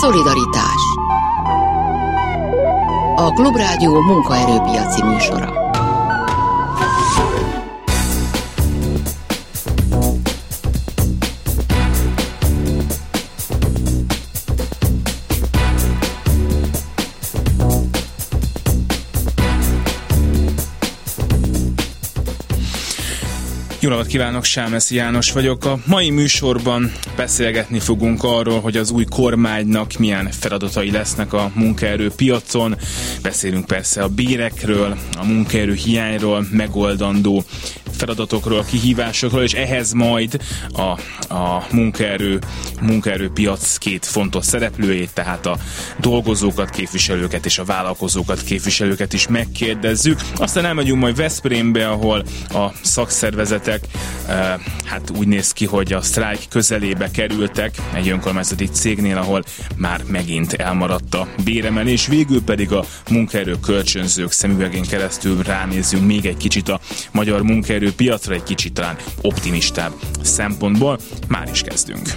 Szolidaritás. A Klubrádió munkaerőpiaci műsora Jó napot kívánok, Sámeszi János vagyok. A mai műsorban beszélgetni fogunk arról, hogy az új kormánynak milyen feladatai lesznek a munkaerő piacon. Beszélünk persze a bérekről, a munkaerő hiányról, megoldandó feladatokról, kihívásokról, és ehhez majd a, a munkaerő, munkaerőpiac két fontos szereplőjét, tehát a dolgozókat, képviselőket és a vállalkozókat, képviselőket is megkérdezzük. Aztán elmegyünk majd Veszprémbe, ahol a szakszervezetek eh, hát úgy néz ki, hogy a sztrájk közelébe kerültek egy önkormányzati cégnél, ahol már megint elmaradt a béremelés, végül pedig a munkaerő kölcsönzők szemüvegén keresztül ránézzünk még egy kicsit a magyar munkaerő piacra egy kicsit talán optimistább szempontból. Már is kezdünk.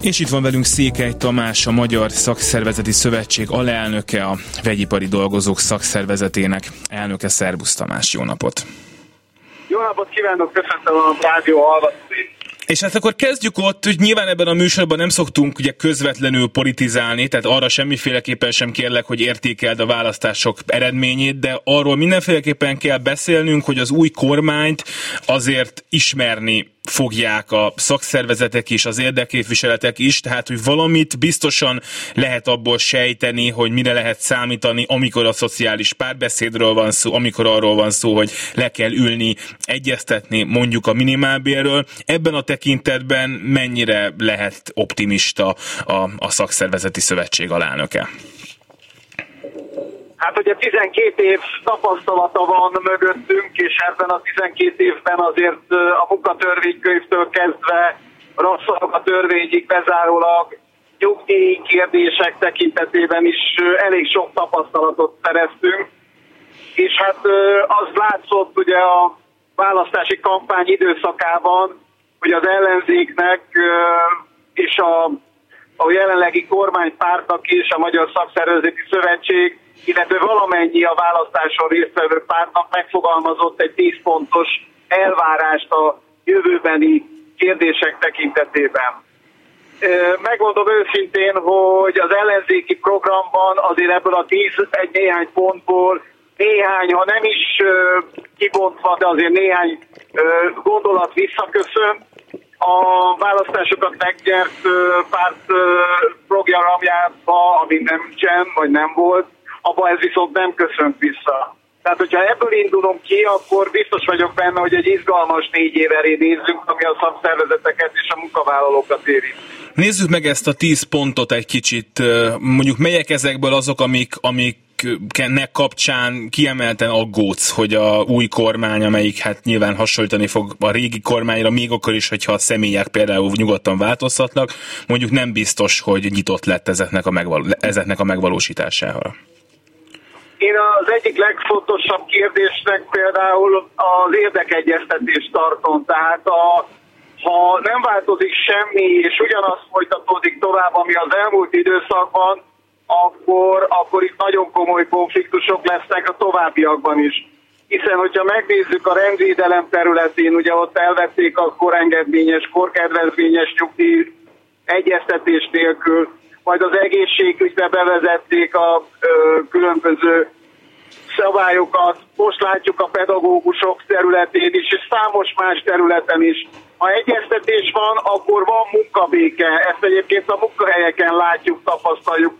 És itt van velünk Székely Tamás, a Magyar Szakszervezeti Szövetség alelnöke, a Vegyipari Dolgozók Szakszervezetének elnöke. Szerbusz Tamás, jó napot! Napot kívánok, köszöntöm a rádió hallgatóit. És hát akkor kezdjük ott, hogy nyilván ebben a műsorban nem szoktunk ugye közvetlenül politizálni, tehát arra semmiféleképpen sem kérlek, hogy értékeld a választások eredményét, de arról mindenféleképpen kell beszélnünk, hogy az új kormányt azért ismerni fogják a szakszervezetek is, az érdekképviseletek is, tehát hogy valamit biztosan lehet abból sejteni, hogy mire lehet számítani, amikor a szociális párbeszédről van szó, amikor arról van szó, hogy le kell ülni, egyeztetni mondjuk a minimálbérről. Ebben a tekintetben mennyire lehet optimista a, a szakszervezeti szövetség alelnöke? Hát ugye 12 év tapasztalata van mögöttünk, és ebben a 12 évben azért a munkatörvénykönyvtől kezdve rosszabb a törvényig bezárólag nyugdíj kérdések tekintetében is elég sok tapasztalatot szereztünk. És hát az látszott ugye a választási kampány időszakában, hogy az ellenzéknek és a, a jelenlegi kormánypártnak is, a Magyar Szakszervezeti Szövetség illetve valamennyi a választáson résztvevő pártnak megfogalmazott egy 10 pontos elvárást a jövőbeni kérdések tekintetében. Megmondom őszintén, hogy az ellenzéki programban azért ebből a 10 egy néhány pontból néhány, ha nem is kibontva, de azért néhány gondolat visszaköszön. A választásokat megnyert párt programjába, ami nem csen, vagy nem volt, abban ez viszont nem köszönt vissza. Tehát, hogyha ebből indulunk ki, akkor biztos vagyok benne, hogy egy izgalmas négy év elé nézzünk, ami a szakszervezeteket és a munkavállalókat érint. Nézzük meg ezt a tíz pontot egy kicsit. Mondjuk melyek ezekből azok, amik, amik nek kapcsán kiemelten aggódsz, hogy a új kormány, amelyik hát nyilván hasonlítani fog a régi kormányra, még akkor is, hogyha a személyek például nyugodtan változhatnak, mondjuk nem biztos, hogy nyitott lett ezeknek a, megval- ezeknek a megvalósítására. Én az egyik legfontosabb kérdésnek például az érdekegyeztetést tartom. Tehát a, ha nem változik semmi, és ugyanaz folytatódik tovább, ami az elmúlt időszakban, akkor, akkor itt nagyon komoly konfliktusok lesznek a továbbiakban is. Hiszen, hogyha megnézzük a rendvédelem területén, ugye ott elvették a korengedményes, korkedvezményes nyugdíj egyeztetés nélkül, majd az egészségügybe bevezették a ö, különböző szabályokat, most látjuk a pedagógusok területén is, és számos más területen is. Ha egyeztetés van, akkor van munkabéke. Ezt egyébként a munkahelyeken látjuk, tapasztaljuk.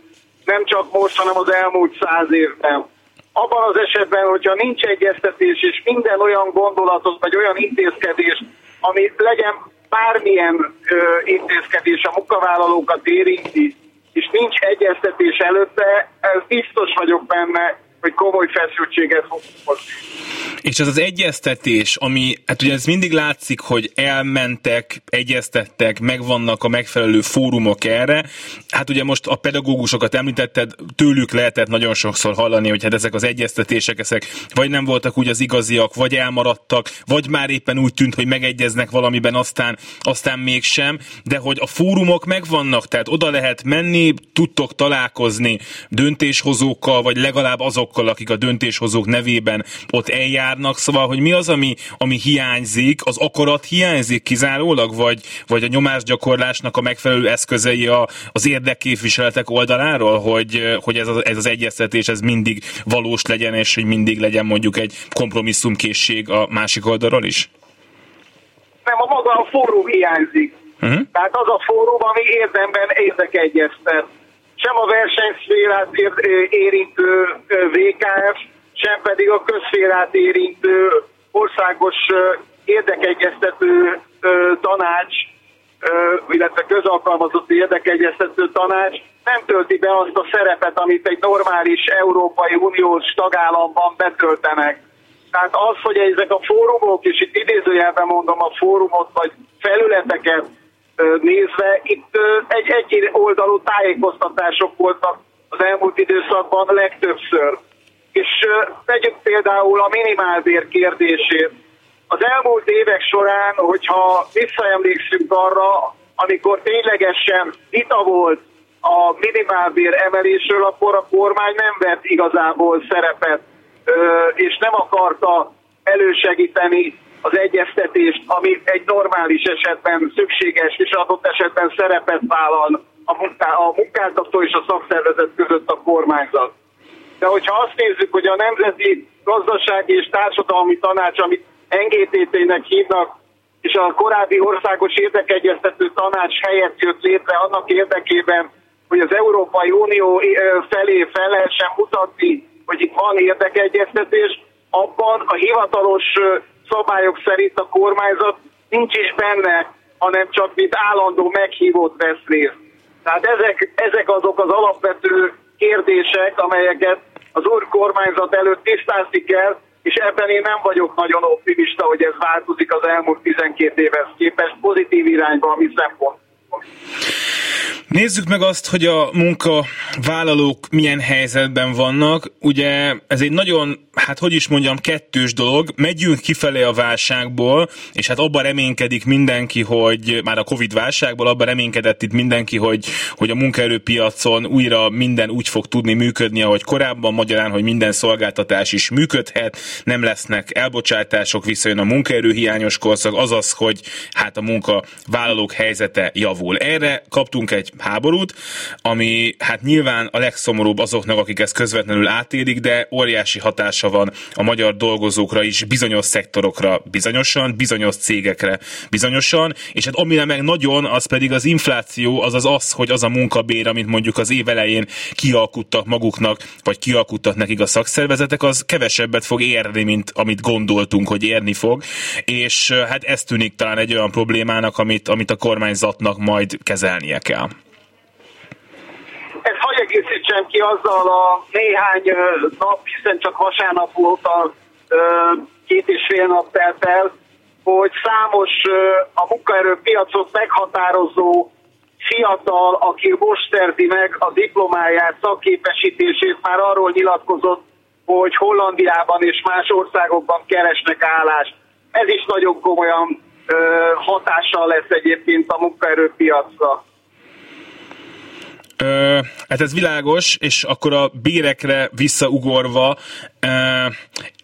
Nem csak most, hanem az elmúlt száz évben. Abban az esetben, hogyha nincs egyeztetés, és minden olyan gondolatot, vagy olyan intézkedés, ami legyen bármilyen ö, intézkedés a munkavállalókat érinti, és nincs egyeztetés előtte, ez biztos vagyok benne, hogy komoly hozni. És ez az egyeztetés, ami, hát ugye ez mindig látszik, hogy elmentek, egyeztettek, megvannak a megfelelő fórumok erre. Hát ugye most a pedagógusokat említetted, tőlük lehetett nagyon sokszor hallani, hogy hát ezek az egyeztetések, ezek vagy nem voltak úgy az igaziak, vagy elmaradtak, vagy már éppen úgy tűnt, hogy megegyeznek valamiben, aztán, aztán mégsem, de hogy a fórumok megvannak, tehát oda lehet menni, tudtok találkozni döntéshozókkal, vagy legalább azokkal, akik a döntéshozók nevében ott eljárnak, szóval, hogy mi az, ami, ami hiányzik, az akarat hiányzik kizárólag, vagy, vagy a nyomásgyakorlásnak a megfelelő eszközei a, az érdekképviseletek oldaláról, hogy, hogy ez, az, ez az egyeztetés ez mindig valós legyen, és hogy mindig legyen mondjuk egy kompromisszumkészség a másik oldalról is? Nem, a maga a fórum hiányzik. Uh-huh. Tehát az a fórum, ami érdemben érdekegyeztet. Sem a versenyszférát érintő VKF, sem pedig a közszférát érintő országos érdekegyeztető tanács, illetve közalkalmazott érdekegyeztető tanács nem tölti be azt a szerepet, amit egy normális Európai Uniós tagállamban betöltenek. Tehát az, hogy ezek a fórumok, és itt idézőjelben mondom a fórumot, vagy felületeket nézve, itt egy egy oldalú tájékoztatások voltak az elmúlt időszakban legtöbbször. És vegyük például a minimálbér kérdését. Az elmúlt évek során, hogyha visszaemlékszünk arra, amikor ténylegesen vita volt a minimálbér emelésről, akkor a kormány nem vett igazából szerepet, és nem akarta elősegíteni az egyeztetést, ami egy normális esetben szükséges, és adott esetben szerepet vállal a, a munkáltató és a szakszervezet között a kormányzat. De hogyha azt nézzük, hogy a Nemzeti Gazdasági és Társadalmi Tanács, amit NGTT-nek hívnak, és a korábbi országos érdekegyeztető tanács helyett jött létre annak érdekében, hogy az Európai Unió felé fel lehessen mutatni, hogy itt van érdekegyeztetés, abban a hivatalos szabályok szerint a kormányzat nincs is benne, hanem csak mint állandó meghívott vesz részt. Tehát ezek, ezek azok az alapvető kérdések, amelyeket az úr kormányzat előtt tisztázni kell, és ebben én nem vagyok nagyon optimista, hogy ez változik az elmúlt 12 évhez képest pozitív irányba a mi szempont. Nézzük meg azt, hogy a munkavállalók milyen helyzetben vannak. Ugye ez egy nagyon, hát hogy is mondjam, kettős dolog. Megyünk kifelé a válságból, és hát abban reménykedik mindenki, hogy már a Covid válságból abban reménykedett itt mindenki, hogy, hogy a munkaerőpiacon újra minden úgy fog tudni működni, ahogy korábban, magyarán, hogy minden szolgáltatás is működhet, nem lesznek elbocsátások, visszajön a munkaerőhiányos korszak, azaz, hogy hát a munkavállalók helyzete javul. Erre kaptunk egy háborút, ami hát nyilván a legszomorúbb azoknak, akik ezt közvetlenül átélik, de óriási hatása van a magyar dolgozókra is, bizonyos szektorokra bizonyosan, bizonyos cégekre bizonyosan, és hát amire meg nagyon, az pedig az infláció, az az az, hogy az a munkabér, amit mondjuk az év elején kialkuttak maguknak, vagy kialkuttak nekik a szakszervezetek, az kevesebbet fog érni, mint amit gondoltunk, hogy érni fog, és hát ez tűnik talán egy olyan problémának, amit, amit a kormányzatnak majd kezelnie kell egészítsem ki azzal a néhány nap, hiszen csak vasárnap volt a két és fél nap telt el, hogy számos a munkaerőpiacot meghatározó fiatal, aki most szerzi meg a diplomáját, szakképesítését, már arról nyilatkozott, hogy Hollandiában és más országokban keresnek állást. Ez is nagyon komolyan hatással lesz egyébként a munkaerőpiacra. Ö, hát ez világos, és akkor a bérekre visszaugorva,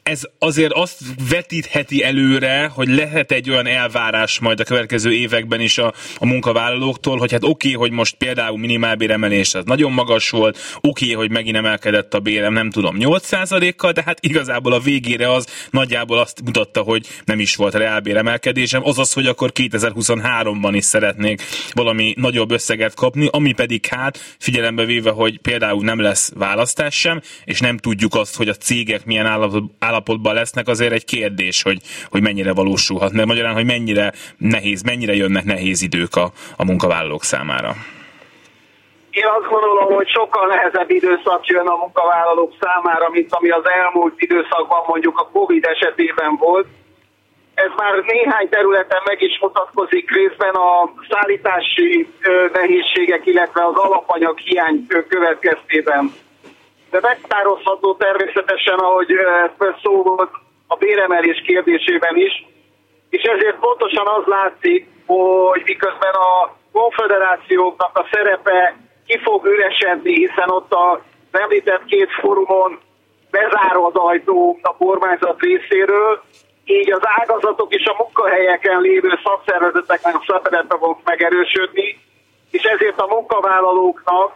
ez azért azt vetítheti előre, hogy lehet egy olyan elvárás majd a következő években is a, a munkavállalóktól, hogy hát oké, okay, hogy most például minimálbéremelés az nagyon magas volt, oké, okay, hogy megint emelkedett a bérem, nem tudom, 8%-kal, de hát igazából a végére az nagyjából azt mutatta, hogy nem is volt reálbéremelkedésem, azaz, hogy akkor 2023-ban is szeretnék valami nagyobb összeget kapni, ami pedig hát figyelembe véve, hogy például nem lesz választás sem, és nem tudjuk azt, hogy a cégek milyen állapotban állapotban lesznek, azért egy kérdés, hogy, hogy mennyire valósulhat, mert magyarán, hogy mennyire nehéz, mennyire jönnek nehéz idők a, a munkavállalók számára. én azt gondolom, hogy sokkal nehezebb időszak jön a munkavállalók számára, mint ami az elmúlt időszakban mondjuk a Covid esetében volt. Ez már néhány területen meg is mutatkozik részben a szállítási nehézségek, illetve az alapanyag hiány következtében. De megtározható természetesen, ahogy szó volt a béremelés kérdésében is, és ezért pontosan az látszik, hogy miközben a konfederációknak a szerepe ki fog üresedni, hiszen ott a említett két fórumon bezáró az ajtó a kormányzat részéről, így az ágazatok és a munkahelyeken lévő szakszervezeteknek szerepe fog megerősödni, és ezért a munkavállalóknak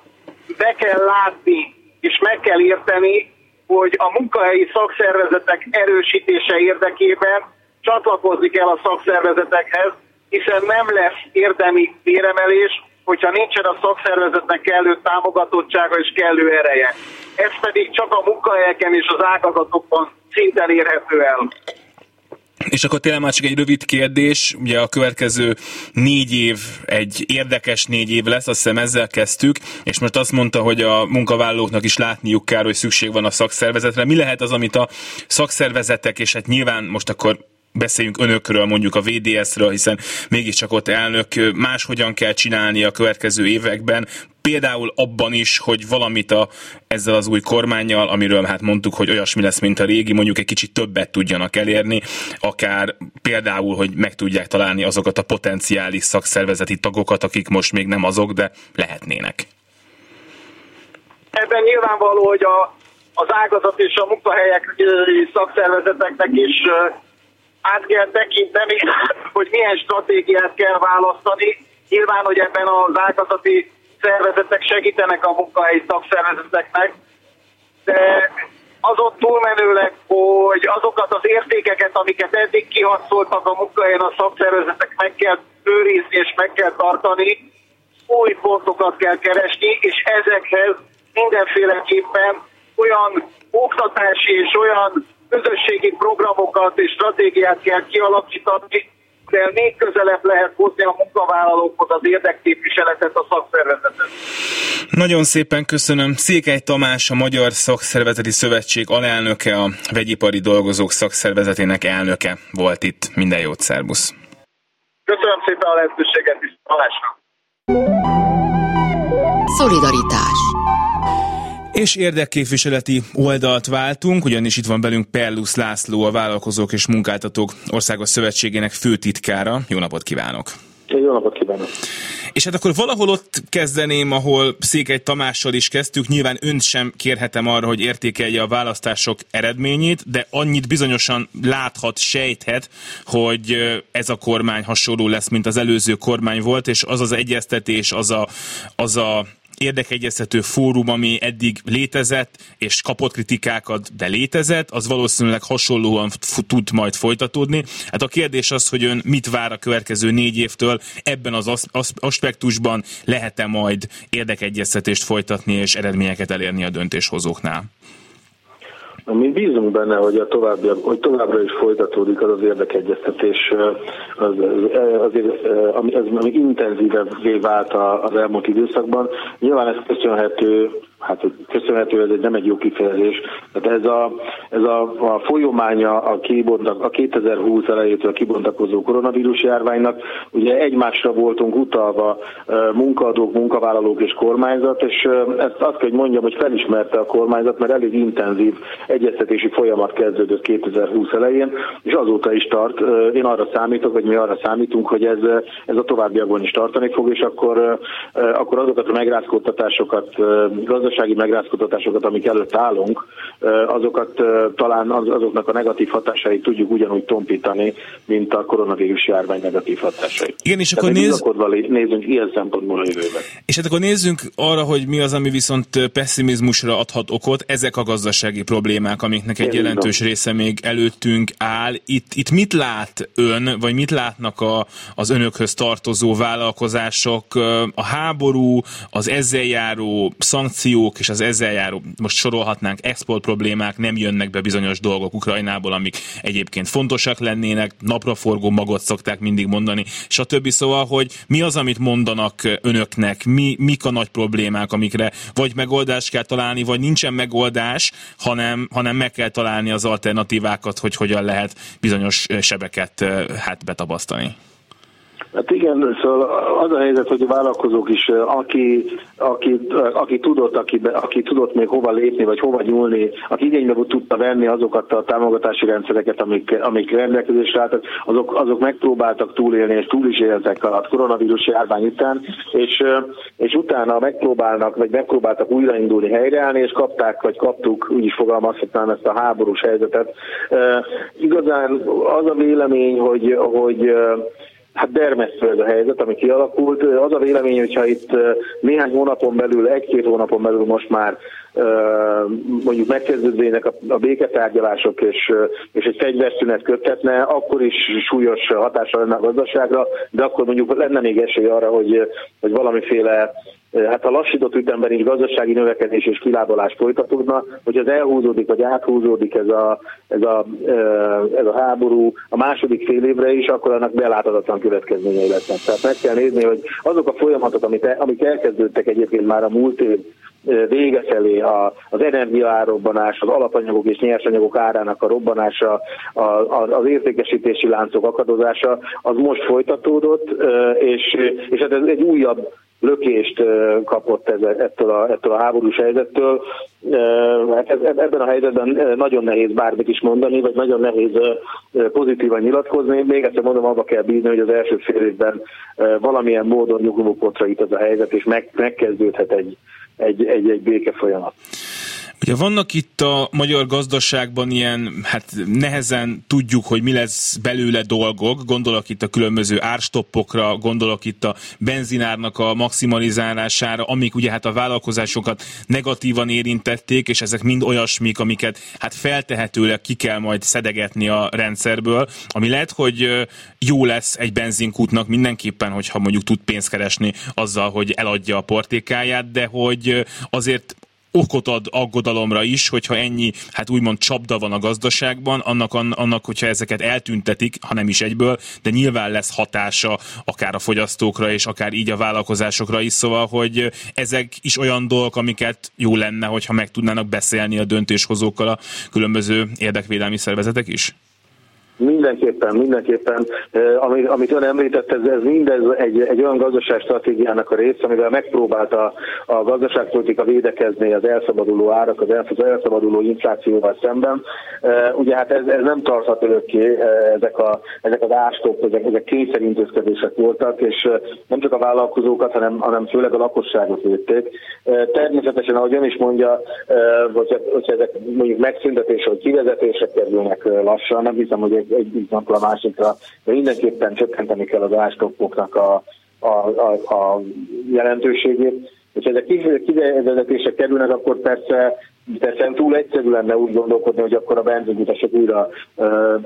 be kell látni és meg kell érteni, hogy a munkahelyi szakszervezetek erősítése érdekében csatlakozni kell a szakszervezetekhez, hiszen nem lesz érdemi béremelés, hogyha nincsen a szakszervezetnek kellő támogatottsága és kellő ereje. Ez pedig csak a munkahelyeken és az ágazatokban szinten érhető el. És akkor tényleg már csak egy rövid kérdés, ugye a következő négy év egy érdekes négy év lesz, azt hiszem ezzel kezdtük, és most azt mondta, hogy a munkavállalóknak is látniuk kell, hogy szükség van a szakszervezetre. Mi lehet az, amit a szakszervezetek, és hát nyilván most akkor beszéljünk önökről, mondjuk a VDS-ről, hiszen mégiscsak ott elnök máshogyan kell csinálni a következő években, például abban is, hogy valamit a, ezzel az új kormányjal, amiről hát mondtuk, hogy olyasmi lesz, mint a régi, mondjuk egy kicsit többet tudjanak elérni, akár például, hogy meg tudják találni azokat a potenciális szakszervezeti tagokat, akik most még nem azok, de lehetnének. Ebben nyilvánvaló, hogy a, az ágazat és a munkahelyek szakszervezeteknek is át kell tekinteni, hogy milyen stratégiát kell választani. Nyilván, hogy ebben az ágazati szervezetek segítenek a munkahelyi szakszervezeteknek, de azon túlmenőleg, hogy azokat az értékeket, amiket eddig kiharcoltak a munkahelyen a szakszervezetek meg kell őrizni és meg kell tartani, új pontokat kell keresni, és ezekhez mindenféleképpen olyan oktatási és olyan közösségi programokat és stratégiát kell kialakítani, de még közelebb lehet hozni a munkavállalókhoz az érdekképviseletet, a szakszervezetet. Nagyon szépen köszönöm. Székely Tamás, a Magyar Szakszervezeti Szövetség alelnöke, a Vegyipari Dolgozók Szakszervezetének elnöke volt itt. Minden jót, szervusz! Köszönöm szépen a lehetőséget is. Alásra. Szolidaritás és érdekképviseleti oldalt váltunk, ugyanis itt van belünk Perlusz László, a Vállalkozók és Munkáltatók Országos Szövetségének főtitkára. Jó napot kívánok! Jó napot kívánok! És hát akkor valahol ott kezdeném, ahol Székely Tamással is kezdtük. Nyilván önt sem kérhetem arra, hogy értékelje a választások eredményét, de annyit bizonyosan láthat, sejthet, hogy ez a kormány hasonló lesz, mint az előző kormány volt, és az az egyeztetés, az a, az a érdekegyeztető fórum, ami eddig létezett, és kapott kritikákat, de létezett, az valószínűleg hasonlóan tud majd folytatódni. Hát a kérdés az, hogy ön mit vár a következő négy évtől ebben az aspektusban, lehet-e majd érdekegyeztetést folytatni és eredményeket elérni a döntéshozóknál? Mi bízunk benne, hogy, a további, hogy továbbra is folytatódik az az érdekegyeztetés, az, az, azért, ami, az, ami intenzívebbé vált az elmúlt időszakban. Nyilván ez köszönhető hát köszönhető, ez egy, nem egy jó kifejezés. Tehát ez a, ez a, a folyománya a, kibontak, a 2020 elejétől kibontakozó koronavírus járványnak. Ugye egymásra voltunk utalva munkaadók, munkavállalók és kormányzat, és ezt azt kell, hogy mondjam, hogy felismerte a kormányzat, mert elég intenzív egyeztetési folyamat kezdődött 2020 elején, és azóta is tart. Én arra számítok, vagy mi arra számítunk, hogy ez, ez a továbbiakban is tartani fog, és akkor, akkor azokat a megrázkódtatásokat, gazdasági megrázkutatásokat, amik előtt állunk, azokat talán azoknak a negatív hatásait tudjuk ugyanúgy tompítani, mint a koronavírus járvány negatív hatásait. Igen, és akkor néz... nézzünk ilyen szempontból a jövőben. És hát akkor nézzünk arra, hogy mi az, ami viszont pessimizmusra adhat okot, ezek a gazdasági problémák, amiknek egy Én jelentős tudom. része még előttünk áll. Itt, itt mit lát ön, vagy mit látnak a, az önökhöz tartozó vállalkozások? A háború, az ezzel járó szankciók, és az ezzel járó, most sorolhatnánk export problémák, nem jönnek be bizonyos dolgok Ukrajnából, amik egyébként fontosak lennének, napraforgó magot szokták mindig mondani, stb. Szóval, hogy mi az, amit mondanak önöknek, mi, mik a nagy problémák, amikre vagy megoldást kell találni, vagy nincsen megoldás, hanem, hanem meg kell találni az alternatívákat, hogy hogyan lehet bizonyos sebeket hát betabasztani. Hát igen, szóval az a helyzet, hogy a vállalkozók is, aki, aki, aki, tudott, aki, aki tudott még hova lépni, vagy hova nyúlni, aki igénybe tudta venni azokat a támogatási rendszereket, amik, amik rendelkezésre álltak, azok, azok megpróbáltak túlélni, és túl is éltek a koronavírus járvány után, és, és utána megpróbálnak, vagy megpróbáltak újraindulni, helyreállni, és kapták, vagy kaptuk, úgy is fogalmazhatnám ezt a háborús helyzetet. Igazán az a vélemény, hogy, hogy Hát dermesztő ez a helyzet, ami kialakult. Az a vélemény, hogyha itt néhány hónapon belül, egy-két hónapon belül most már mondjuk megkezdődnének a béketárgyalások és, és egy fegyverszünet köthetne, akkor is súlyos hatása lenne a gazdaságra, de akkor mondjuk lenne még esély arra, hogy, hogy valamiféle hát a lassított ütemben is gazdasági növekedés és kilábalás folytatódna, hogy az elhúzódik vagy áthúzódik ez a, ez a, ez a háború a második fél évre is, akkor annak beláthatatlan következményei lesznek. Tehát meg kell nézni, hogy azok a folyamatok, amik, amik elkezdődtek egyébként már a múlt év vége felé a, az energiaárobbanás, az alapanyagok és nyersanyagok árának a robbanása, a, a, az értékesítési láncok akadozása, az most folytatódott, és, és hát ez egy újabb lökést kapott ettől, a, ettől a háborús helyzettől. Hát ez, ebben a helyzetben nagyon nehéz bármit is mondani, vagy nagyon nehéz pozitívan nyilatkozni. Még egyszer mondom, abba kell bízni, hogy az első fél évben valamilyen módon nyugodópotra itt az a helyzet, és meg, megkezdődhet egy, egy, egy, egy béke folyamat. Ugye vannak itt a magyar gazdaságban ilyen, hát nehezen tudjuk, hogy mi lesz belőle dolgok, gondolok itt a különböző árstoppokra, gondolok itt a benzinárnak a maximalizálására, amik ugye hát a vállalkozásokat negatívan érintették, és ezek mind olyasmik, amiket hát feltehetőleg ki kell majd szedegetni a rendszerből, ami lehet, hogy jó lesz egy benzinkútnak mindenképpen, hogyha mondjuk tud pénzt keresni azzal, hogy eladja a portékáját, de hogy azért okot ad aggodalomra is, hogyha ennyi, hát úgymond csapda van a gazdaságban, annak, annak hogyha ezeket eltüntetik, ha nem is egyből, de nyilván lesz hatása akár a fogyasztókra, és akár így a vállalkozásokra is, szóval, hogy ezek is olyan dolgok, amiket jó lenne, hogyha meg tudnának beszélni a döntéshozókkal a különböző érdekvédelmi szervezetek is? Mindenképpen, mindenképpen. Amit, amit ön említett, ez, ez mindez egy, egy olyan gazdaságstratégiának a része, amivel megpróbálta a gazdaságpolitika védekezni az elszabaduló árak, az elszabaduló inflációval szemben. Ugye hát ez, ez nem tarthat örökké, ezek, a, ezek az ástop, ezek, ezek kényszerintézkedések voltak, és nem csak a vállalkozókat, hanem, hanem főleg a lakosságot védték. Természetesen, ahogy ön is mondja, hogyha, hogyha ezek mondjuk megszüntetésre vagy kivezetésre kerülnek lassan, nem hiszem, hogy egyik napra a másikra, de mindenképpen csökkenteni kell az ástoppoknak a, a, a, a jelentőségét. És ezek kivezetésre kerülnek, akkor persze Persze túl egyszerű lenne úgy gondolkodni, hogy akkor a benzinkutasok újra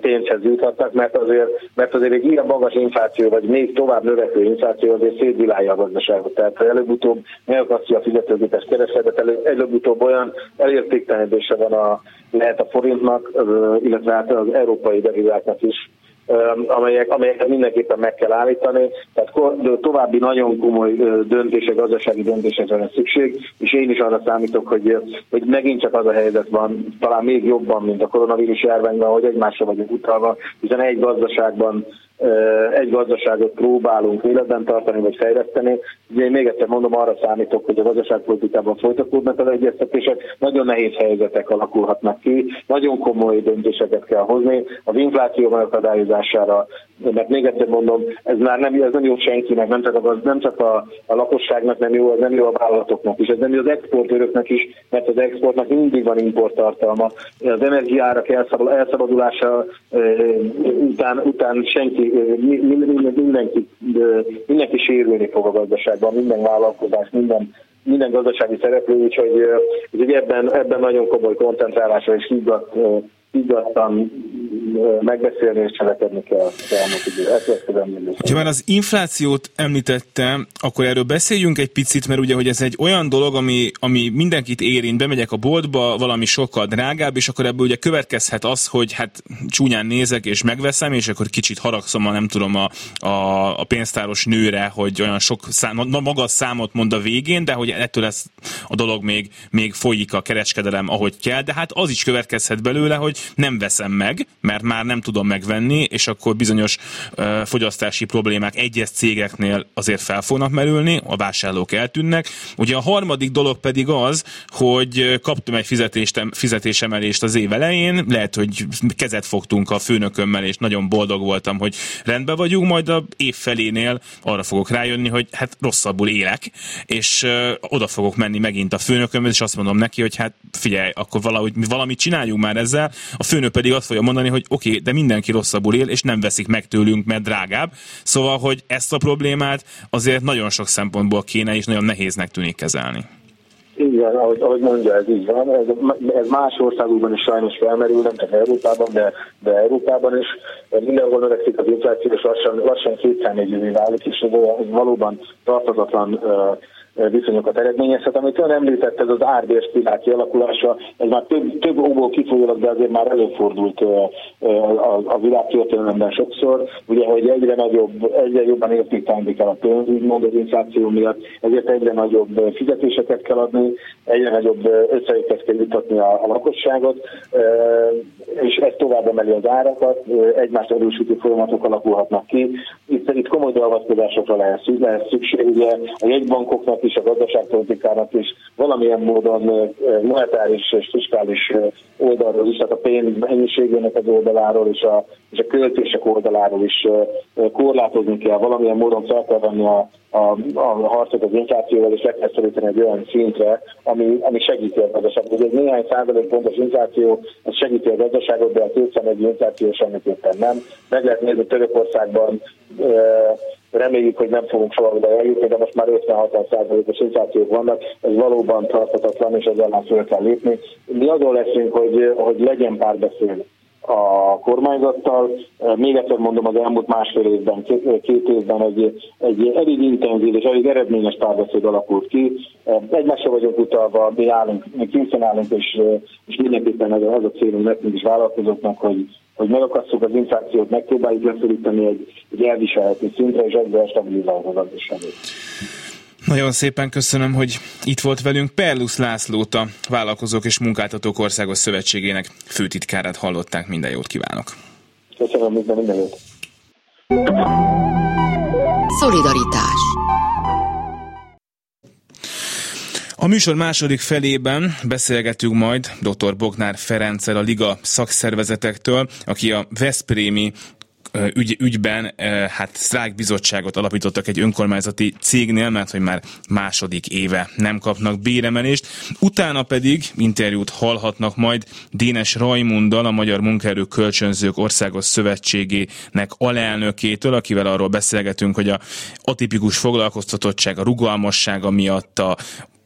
pénzhez juthatnak, mert azért, mert azért egy ilyen magas infláció, vagy még tovább növekvő infláció azért szétvilálja a gazdaságot. Tehát előbb-utóbb megakasztja a fizetőgépes keresletet, előbb-utóbb olyan elértéktelenedése van a, lehet a forintnak, illetve hát az európai devizáknak is, amelyek, amelyeket mindenképpen meg kell állítani. Tehát további nagyon komoly döntések, gazdasági döntésekre van szükség, és én is arra számítok, hogy, hogy megint csak az a helyzet van, talán még jobban, mint a koronavírus járványban, hogy egymásra vagyunk utalva, hiszen egy gazdaságban egy gazdaságot próbálunk életben tartani vagy fejleszteni. Ugye én még egyszer mondom, arra számítok, hogy a gazdaságpolitikában folytatódnak az egyeztetések, nagyon nehéz helyzetek alakulhatnak ki, nagyon komoly döntéseket kell hozni. Az infláció megakadályozására, mert még egyszer mondom, ez már nem, ez nem jó senkinek, nem csak, a, nem csak a, a lakosságnak nem jó, ez nem jó a vállalatoknak is, ez nem jó az exportőröknek is, mert az exportnak mindig van importtartalma. Az energiárak elszabadulása után, után senki, mindenki, mindenki sérülni fog a gazdaságban, minden vállalkozás, minden minden gazdasági szereplő, úgyhogy, úgyhogy ebben, ebben nagyon komoly koncentrálásra és higgadt higgadtan megbeszélni és cselekedni kell az elmúlt idő. Ha már az inflációt említette, akkor erről beszéljünk egy picit, mert ugye, hogy ez egy olyan dolog, ami, ami mindenkit érint, bemegyek a boltba, valami sokkal drágább, és akkor ebből ugye következhet az, hogy hát csúnyán nézek és megveszem, és akkor kicsit haragszom a nem tudom a, a, a pénztáros nőre, hogy olyan sok szám, magas számot mond a végén, de hogy ettől lesz a dolog még, még folyik a kereskedelem, ahogy kell, de hát az is következhet belőle, hogy nem veszem meg, mert már nem tudom megvenni, és akkor bizonyos uh, fogyasztási problémák egyes cégeknél azért fel fognak merülni, a vásárlók eltűnnek. Ugye a harmadik dolog pedig az, hogy kaptam egy fizetésemelést az év elején, lehet, hogy kezet fogtunk a főnökömmel, és nagyon boldog voltam, hogy rendben vagyunk, majd a év felénél arra fogok rájönni, hogy hát rosszabbul élek, és uh, oda fogok menni megint a főnökömhez, és azt mondom neki, hogy hát figyelj, akkor valahogy mi valamit csináljunk már ezzel, a főnök pedig azt fogja mondani, hogy oké, okay, de mindenki rosszabbul él, és nem veszik meg tőlünk, mert drágább. Szóval, hogy ezt a problémát azért nagyon sok szempontból kéne, és nagyon nehéznek tűnik kezelni. Igen, ahogy, ahogy mondja, ez így van. Ez, ez más országokban is sajnos felmerül, nem csak Európában, de, de Európában is. Mindenhol növekszik az infláció, és lassan, lassan kétszámjegyűvé válik, és ez valóban tartozatlan uh, viszonyokat eredményezhet. Amit ön említett, ez az árbér spirál kialakulása, ez már több, több óból kifolyólag, de azért már előfordult a, a világtörténelemben sokszor, ugye, hogy egyre nagyobb, egyre jobban értéktelenik el a pénz, úgymond az infláció miatt, ezért egyre nagyobb fizetéseket kell adni, egyre nagyobb összejöttet kell jutatni a, a lakosságot, és ez tovább emeli az árakat, egymást erősítő folyamatok alakulhatnak ki. Itt, itt komoly beavatkozásokra lehet, lehet szükség, ugye a jegybankoknak is, a gazdaságpolitikának is valamilyen módon monetáris és fiskális oldalról is, tehát a pénz mennyiségének az oldaláról és a, és a költések oldaláról is korlátozni kell, valamilyen módon fel kell venni a, a, a harcot az inflációval, és le kell szorítani egy olyan szintre, ami, ami segíti a gazdaságot. Ugye egy néhány százalék pontos infláció, az segíti a gazdaságot, de a kétszemegű infláció semmiképpen nem. Meg lehet nézni Törökországban reméljük, hogy nem fogunk soha oda eljutni, de most már 50-60%-os inflációk vannak, ez valóban tarthatatlan, és ezzel már föl kell lépni. Mi azon leszünk, hogy, hogy legyen párbeszéd a kormányzattal. Még egyszer mondom, az elmúlt másfél évben, két évben egy, egy elég intenzív és elég eredményes párbeszéd alakult ki. Egymásra vagyunk utalva, mi állunk, mi készen állunk, és, és mindenképpen az, az a célunk nekünk is vállalkozóknak, hogy, hogy megakasszuk az inflációt, megpróbáljuk leszorítani egy, egy elviselhető szintre, és ezzel stabilizálni a gazdaságot. Nagyon szépen köszönöm, hogy itt volt velünk. Perlus Lászlót, a Vállalkozók és Munkáltatók Országos Szövetségének főtitkárát hallották. Minden jót kívánok! Köszönöm, minden, minden jót! Szolidaritás A műsor második felében beszélgetünk majd dr. Bognár Ferenccel a Liga szakszervezetektől, aki a Veszprémi ügy, ügyben hát sztrájkbizottságot alapítottak egy önkormányzati cégnél, mert hogy már második éve nem kapnak béremelést. Utána pedig interjút hallhatnak majd Dénes Rajmunddal, a Magyar Munkaerő Kölcsönzők Országos Szövetségének alelnökétől, akivel arról beszélgetünk, hogy a atipikus foglalkoztatottság, a rugalmassága miatt, a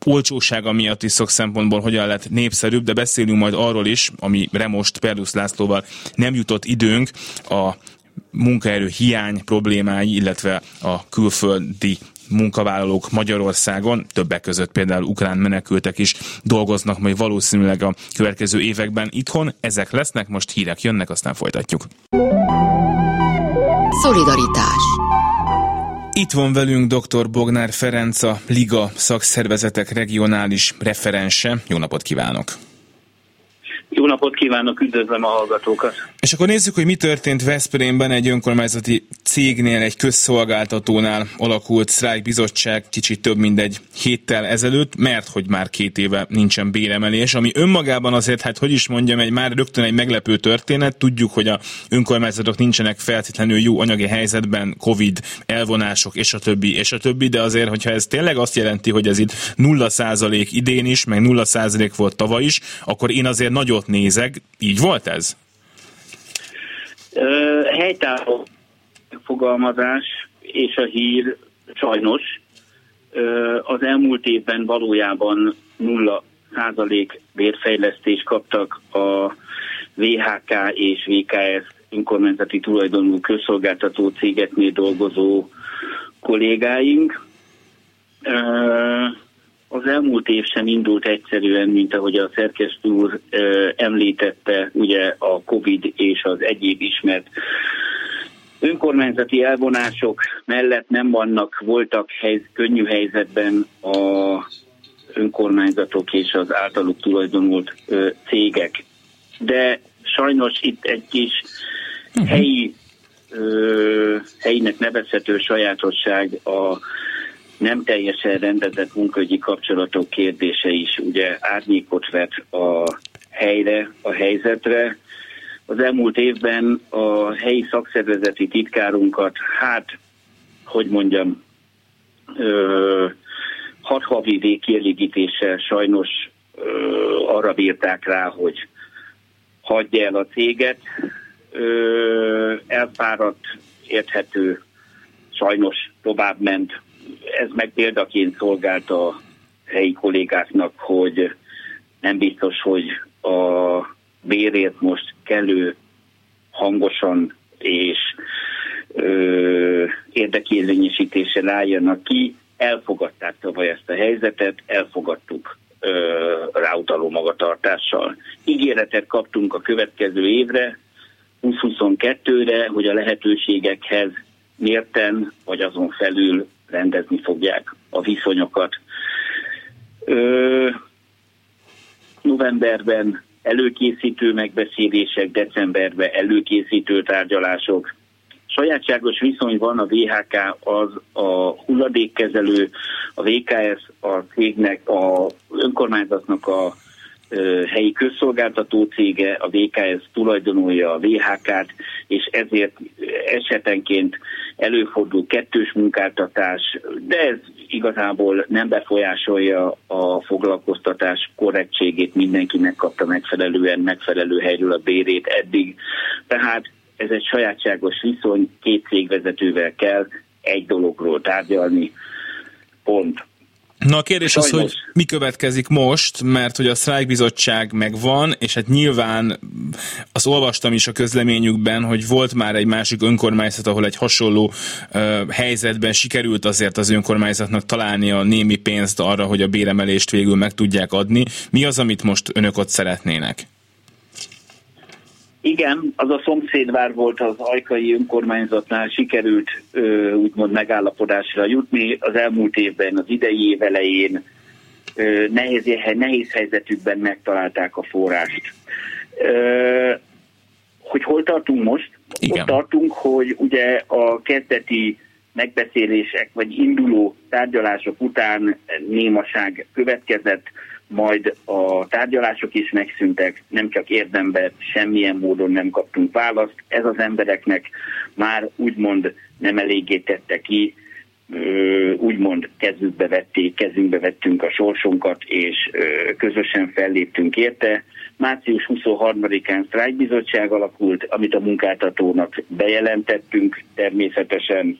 olcsósága miatt is szok szempontból hogyan lett népszerűbb, de beszélünk majd arról is, amire most Perlusz Lászlóval nem jutott időnk, a munkaerő hiány problémái, illetve a külföldi munkavállalók Magyarországon, többek között például ukrán menekültek is dolgoznak majd valószínűleg a következő években itthon. Ezek lesznek, most hírek jönnek, aztán folytatjuk. Szolidaritás itt van velünk dr. Bognár Ferenc, a Liga szakszervezetek regionális referense. Jó napot kívánok! Jó napot kívánok, üdvözlöm a hallgatókat! És akkor nézzük, hogy mi történt Veszprémben egy önkormányzati cégnél, egy közszolgáltatónál alakult sztrájkbizottság kicsit több mint egy héttel ezelőtt, mert hogy már két éve nincsen béremelés, ami önmagában azért, hát hogy is mondjam, egy már rögtön egy meglepő történet. Tudjuk, hogy a önkormányzatok nincsenek feltétlenül jó anyagi helyzetben, Covid, elvonások és a többi, és a többi, de azért, hogyha ez tényleg azt jelenti, hogy ez itt 0% idén is, meg 0% volt tavaly is, akkor én azért nagyot nézek. Így volt ez? helytálló fogalmazás és a hír sajnos az elmúlt évben valójában nulla százalék bérfejlesztést kaptak a VHK és VKS önkormányzati tulajdonú közszolgáltató cégeknél dolgozó kollégáink. Az elmúlt év sem indult egyszerűen, mint ahogy a szerkesztő úr említette, ugye a Covid és az egyéb ismert önkormányzati elvonások mellett nem vannak, voltak helyz, könnyű helyzetben a önkormányzatok és az általuk tulajdonult ö, cégek. De sajnos itt egy kis uh-huh. helyi, ö, helyinek nevezhető sajátosság a nem teljesen rendezett munkahogyi kapcsolatok kérdése is ugye árnyékot vet a helyre, a helyzetre. Az elmúlt évben a helyi szakszervezeti titkárunkat, hát, hogy mondjam, ö, hat havi végkielégítéssel sajnos ö, arra bírták rá, hogy hagyja el a céget. Ö, elfáradt, érthető, sajnos tovább ment. Ez meg példaként szolgált a helyi kollégáknak, hogy nem biztos, hogy a bérét most kellő hangosan és ö, érdekérvényesítéssel álljanak ki. Elfogadták tavaly ezt a helyzetet, elfogadtuk ráutaló magatartással. Ígéretet kaptunk a következő évre, 2022-re, hogy a lehetőségekhez mérten, vagy azon felül rendezni fogják a viszonyokat. Ö, novemberben előkészítő megbeszélések, decemberben előkészítő tárgyalások. Sajátságos viszony van a VHK, az a hulladékkezelő, a VKS, a cégnek, a önkormányzatnak a helyi közszolgáltató cége, a VKS tulajdonolja a VHK-t, és ezért esetenként előfordul kettős munkáltatás, de ez igazából nem befolyásolja a foglalkoztatás korrektségét, mindenki megkapta megfelelően, megfelelő helyről a bérét eddig. Tehát ez egy sajátságos viszony, két cégvezetővel kell egy dologról tárgyalni, pont. Na a kérdés Sajnos. az, hogy mi következik most, mert hogy a sztrájkbizottság megvan, és hát nyilván azt olvastam is a közleményükben, hogy volt már egy másik önkormányzat, ahol egy hasonló uh, helyzetben sikerült azért az önkormányzatnak találni a némi pénzt arra, hogy a béremelést végül meg tudják adni. Mi az, amit most önök ott szeretnének? Igen, az a szomszédvár volt az ajkai önkormányzatnál, sikerült ö, úgymond megállapodásra jutni. Az elmúlt évben, az idei év elején ö, nehéz, nehéz helyzetükben megtalálták a forrást. Ö, hogy hol tartunk most? Igen. Ott tartunk, hogy ugye a kezdeti megbeszélések vagy induló tárgyalások után némaság következett, majd a tárgyalások is megszűntek, nem csak érdemben, semmilyen módon nem kaptunk választ. Ez az embereknek már úgymond nem eléggé tette ki, úgymond kezükbe vették, kezünkbe vettünk a sorsunkat, és közösen felléptünk érte. Március 23-án sztrájkbizottság alakult, amit a munkáltatónak bejelentettünk, természetesen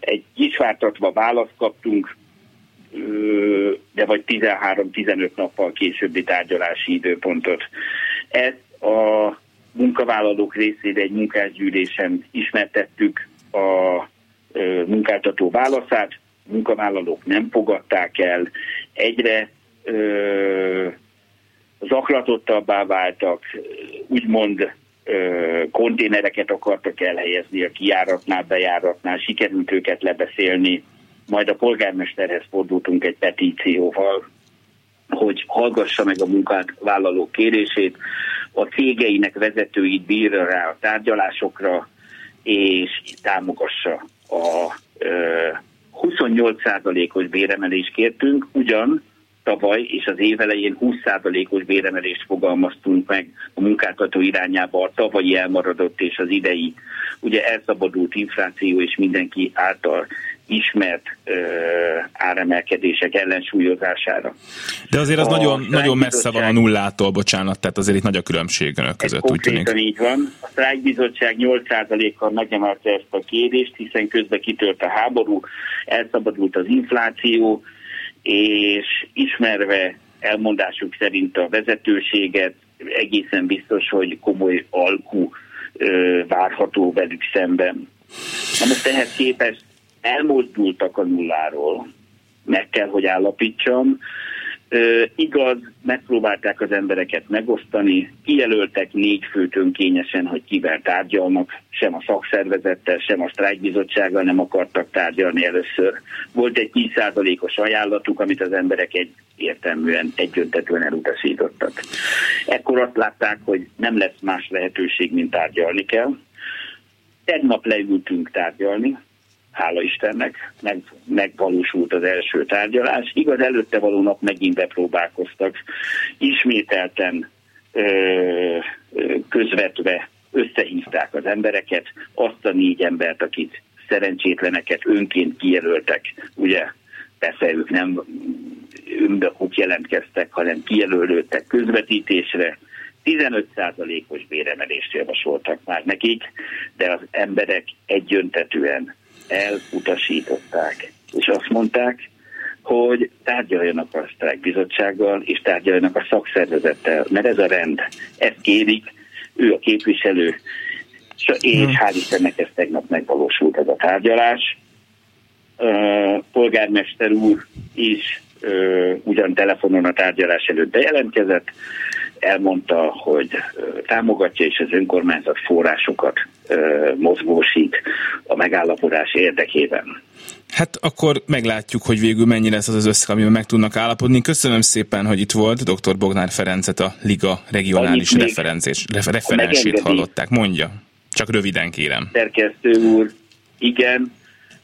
egy kisvártatva választ kaptunk, de vagy 13-15 nappal későbbi tárgyalási időpontot. Ezt a munkavállalók részére egy munkásgyűlésen ismertettük a munkáltató válaszát, munkavállalók nem fogadták el, egyre ö, zaklatottabbá váltak, úgymond ö, konténereket akartak elhelyezni a kijáratnál, bejáratnál, sikerült őket lebeszélni, majd a polgármesterhez fordultunk egy petícióval, hogy hallgassa meg a munkát vállaló kérését, a cégeinek vezetőit bírja rá a tárgyalásokra, és támogassa a ö, 28%-os béremelést kértünk, ugyan tavaly és az év elején 20%-os béremelést fogalmaztunk meg a munkáltató irányába a tavalyi elmaradott és az idei. Ugye elszabadult infláció és mindenki által ismert ö, áremelkedések ellensúlyozására. De azért az a nagyon, nagyon messze van a nullától, bocsánat, tehát azért itt nagy a különbség önök között, úgy tűnik. így van. A sztrájkbizottság 8%-kal megemelte ezt a kérést, hiszen közben kitört a háború, elszabadult az infláció, és ismerve elmondásuk szerint a vezetőséget, egészen biztos, hogy komoly alkú várható velük szemben. Na most ehhez képest elmozdultak a nulláról, meg kell, hogy állapítsam, igaz, megpróbálták az embereket megosztani, kijelöltek négy főt önkényesen, hogy kivel tárgyalnak, sem a szakszervezettel, sem a sztrájkbizottsággal nem akartak tárgyalni először. Volt egy 10%-os ajánlatuk, amit az emberek egy értelműen, egyöntetően elutasítottak. Ekkor azt látták, hogy nem lesz más lehetőség, mint tárgyalni kell. Tegnap leültünk tárgyalni, hála Istennek, meg, megvalósult az első tárgyalás. Igaz, előtte való nap megint bepróbálkoztak, ismételten ö, közvetve összehívták az embereket, azt a négy embert, akit szerencsétleneket önként kijelöltek, ugye persze ők nem önbekuk jelentkeztek, hanem kijelölődtek közvetítésre, 15%-os béremelést javasoltak már nekik, de az emberek egyöntetően elutasították. És azt mondták, hogy tárgyaljanak a sztrájkbizottsággal, és tárgyaljanak a szakszervezettel, mert ez a rend, ezt kérik, ő a képviselő, és hmm. hál' Istennek ez tegnap megvalósult ez a tárgyalás. Polgármester úr is ugyan telefonon a tárgyalás előtt bejelentkezett, elmondta, hogy támogatja és az önkormányzat forrásokat mozgósít a megállapodás érdekében. Hát akkor meglátjuk, hogy végül mennyi lesz az az összeg, amiben meg tudnak állapodni. Köszönöm szépen, hogy itt volt. Dr. Bognár Ferencet, a Liga regionális referensét hallották. Mondja, csak röviden kérem. Szerkesztő úr, igen,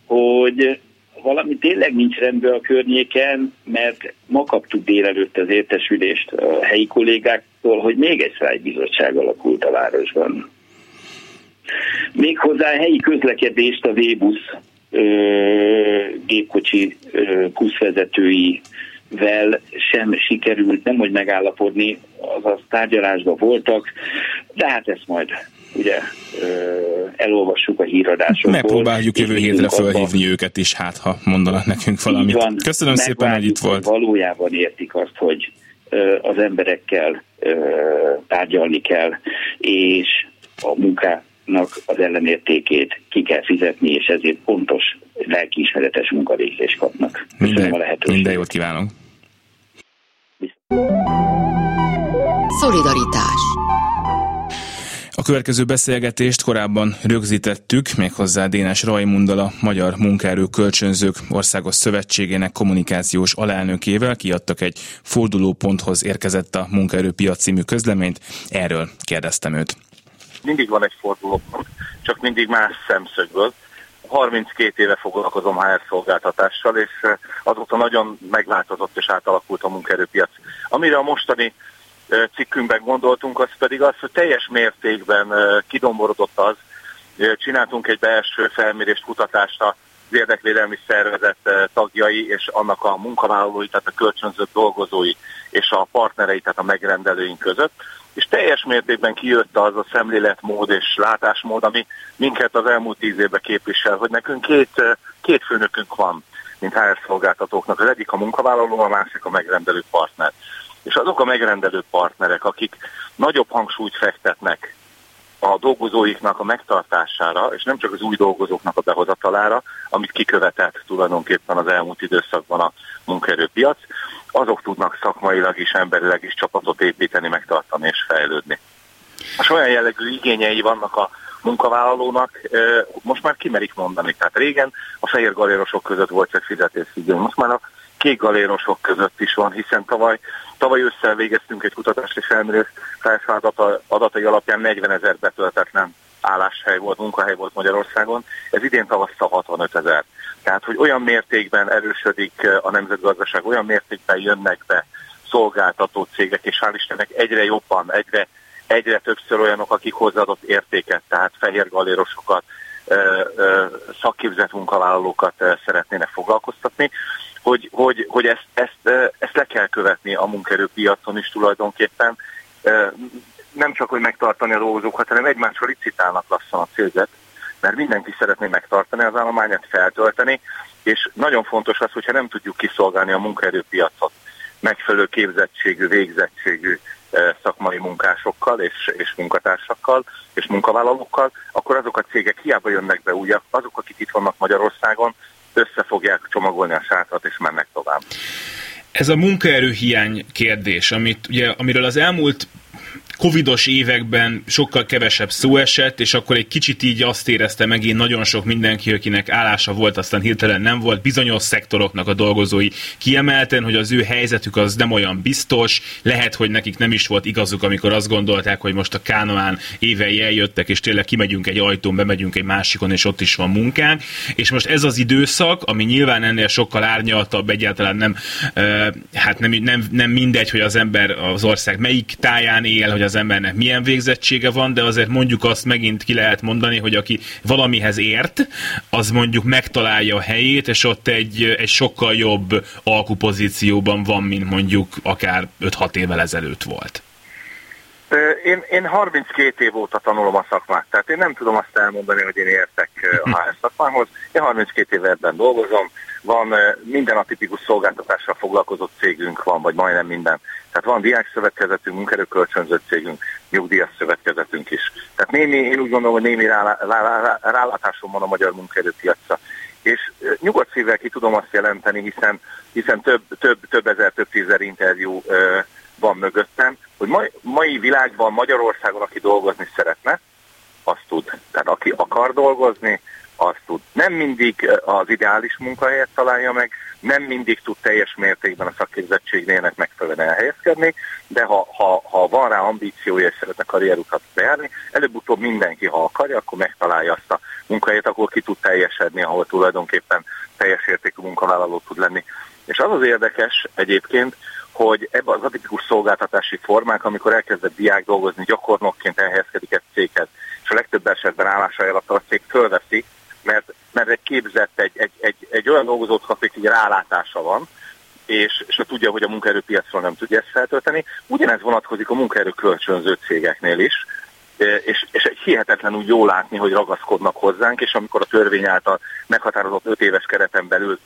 hogy valami tényleg nincs rendben a környéken, mert ma kaptuk délelőtt az értesülést a helyi kollégáktól, hogy még egy bizottság alakult a városban. Méghozzá helyi közlekedést a V-busz gépkocsi kuszvezetői vel sem sikerült nem hogy megállapodni, azaz tárgyalásban voltak, de hát ezt majd ugye elolvassuk a híradásokból. Megpróbáljuk jövő hétre felhívni őket is, hát ha mondanak nekünk valamit. Van, Köszönöm szépen, hogy itt volt. Valójában értik azt, hogy az emberekkel tárgyalni kell, és a munkának az ellenértékét ki kell fizetni, és ezért pontos lelkiismeretes munkavégzést kapnak. Köszönöm minden, a lehetőséget. Minden jót kívánok! Szolidaritás a következő beszélgetést korábban rögzítettük, méghozzá Dénes Rajmundal, a Magyar Munkaerő Kölcsönzők Országos Szövetségének kommunikációs alelnökével kiadtak egy fordulóponthoz érkezett a Munkaerőpiac című közleményt. Erről kérdeztem őt. Mindig van egy fordulópont, csak mindig más szemszögből. 32 éve foglalkozom HR szolgáltatással, és azóta nagyon megváltozott és átalakult a munkaerőpiac. Amire a mostani cikkünkben gondoltunk, az pedig az, hogy teljes mértékben kidomborodott az, csináltunk egy belső felmérést, kutatást az érdekvédelmi szervezet tagjai és annak a munkavállalói, tehát a kölcsönzött dolgozói és a partnerei, tehát a megrendelőink között, és teljes mértékben kijött az a szemléletmód és látásmód, ami minket az elmúlt tíz évben képvisel, hogy nekünk két, két főnökünk van, mint HR szolgáltatóknak. Az egyik a munkavállaló, a másik a megrendelő partner és azok a megrendelő partnerek, akik nagyobb hangsúlyt fektetnek a dolgozóiknak a megtartására, és nem csak az új dolgozóknak a behozatalára, amit kikövetett tulajdonképpen az elmúlt időszakban a munkaerőpiac, azok tudnak szakmailag is, emberileg is csapatot építeni, megtartani és fejlődni. Most olyan jellegű igényei vannak a munkavállalónak, most már kimerik mondani. Tehát régen a fehér galérosok között volt csak fizetésigény, most már a kék galérosok között is van, hiszen tavaly, tavaly össze végeztünk egy kutatást és felmérést felszállat adatai alapján 40 ezer betöltetlen álláshely volt, munkahely volt Magyarországon, ez idén tavasztal 65 ezer. Tehát, hogy olyan mértékben erősödik a nemzetgazdaság, olyan mértékben jönnek be szolgáltató cégek, és hál' Istennek egyre jobban, egyre, egyre többször olyanok, akik hozzáadott értéket, tehát fehér galérosokat, szakképzett munkavállalókat szeretnének foglalkoztatni hogy, hogy, hogy ezt, ezt, ezt le kell követni a munkerőpiacon is tulajdonképpen. Nem csak, hogy megtartani a dolgozókat, hanem egymásról licitálnak lassan a céget, mert mindenki szeretné megtartani az állományát, feltölteni, és nagyon fontos az, hogyha nem tudjuk kiszolgálni a munkaerőpiacot, megfelelő képzettségű, végzettségű szakmai munkásokkal és, és munkatársakkal és munkavállalókkal, akkor azok a cégek hiába jönnek be újak, azok, akik itt vannak Magyarországon, össze fogják csomagolni a sátrat és mennek tovább. Ez a munkaerőhiány kérdés, amit, ugye, amiről az elmúlt covidos években sokkal kevesebb szó esett, és akkor egy kicsit így azt érezte megint nagyon sok mindenki, akinek állása volt, aztán hirtelen nem volt, bizonyos szektoroknak a dolgozói kiemelten, hogy az ő helyzetük az nem olyan biztos, lehet, hogy nekik nem is volt igazuk, amikor azt gondolták, hogy most a Kánoán évei eljöttek, és tényleg kimegyünk egy ajtón, bemegyünk egy másikon, és ott is van munkánk, és most ez az időszak, ami nyilván ennél sokkal árnyaltabb, egyáltalán nem, hát nem, nem, nem mindegy, hogy az ember az ország melyik táján él, hogy az embernek milyen végzettsége van, de azért mondjuk azt megint ki lehet mondani, hogy aki valamihez ért, az mondjuk megtalálja a helyét, és ott egy, egy sokkal jobb alkupozícióban van, mint mondjuk akár 5-6 évvel ezelőtt volt. Én, én 32 év óta tanulom a szakmát, tehát én nem tudom azt elmondani, hogy én értek a HR szakmához. Én 32 éve ebben dolgozom, van minden a tipikus szolgáltatással foglalkozott cégünk van, vagy majdnem minden. Tehát van diákszövetkezetünk, munkerőkölcsönző cégünk, nyugdíjas szövetkezetünk is. Tehát némi, én úgy gondolom, hogy némi rálátásom van a magyar munkerőpiacra. És nyugodt szívvel ki tudom azt jelenteni, hiszen, hiszen több, több, több ezer, több tízezer interjú van mögöttem, hogy mai, mai világban Magyarországon, aki dolgozni szeretne, azt tud. Tehát aki akar dolgozni, azt tud. Nem mindig az ideális munkahelyet találja meg, nem mindig tud teljes mértékben a szakképzettségnének megfelelően elhelyezkedni, de ha, ha, ha van rá ambíciója és szeretne karrierutat bejárni, előbb-utóbb mindenki, ha akarja, akkor megtalálja azt a munkahelyet, akkor ki tud teljesedni, ahol tulajdonképpen teljes értékű munkavállaló tud lenni. És az az érdekes egyébként, hogy ebben az atipikus szolgáltatási formák, amikor elkezdett diák dolgozni, gyakornokként elhelyezkedik egy céghez, és a legtöbb esetben állása alatt a cég fölveszi, mert, mert egy képzett, egy, egy, egy, egy olyan dolgozót kap, egy rálátása van, és, és tudja, hogy a munkaerőpiacról nem tudja ezt feltölteni. Ugyanez vonatkozik a munkaerő kölcsönző cégeknél is, és, és egy hihetetlenül jó látni, hogy ragaszkodnak hozzánk, és amikor a törvény által meghatározott 5 éves kereten belül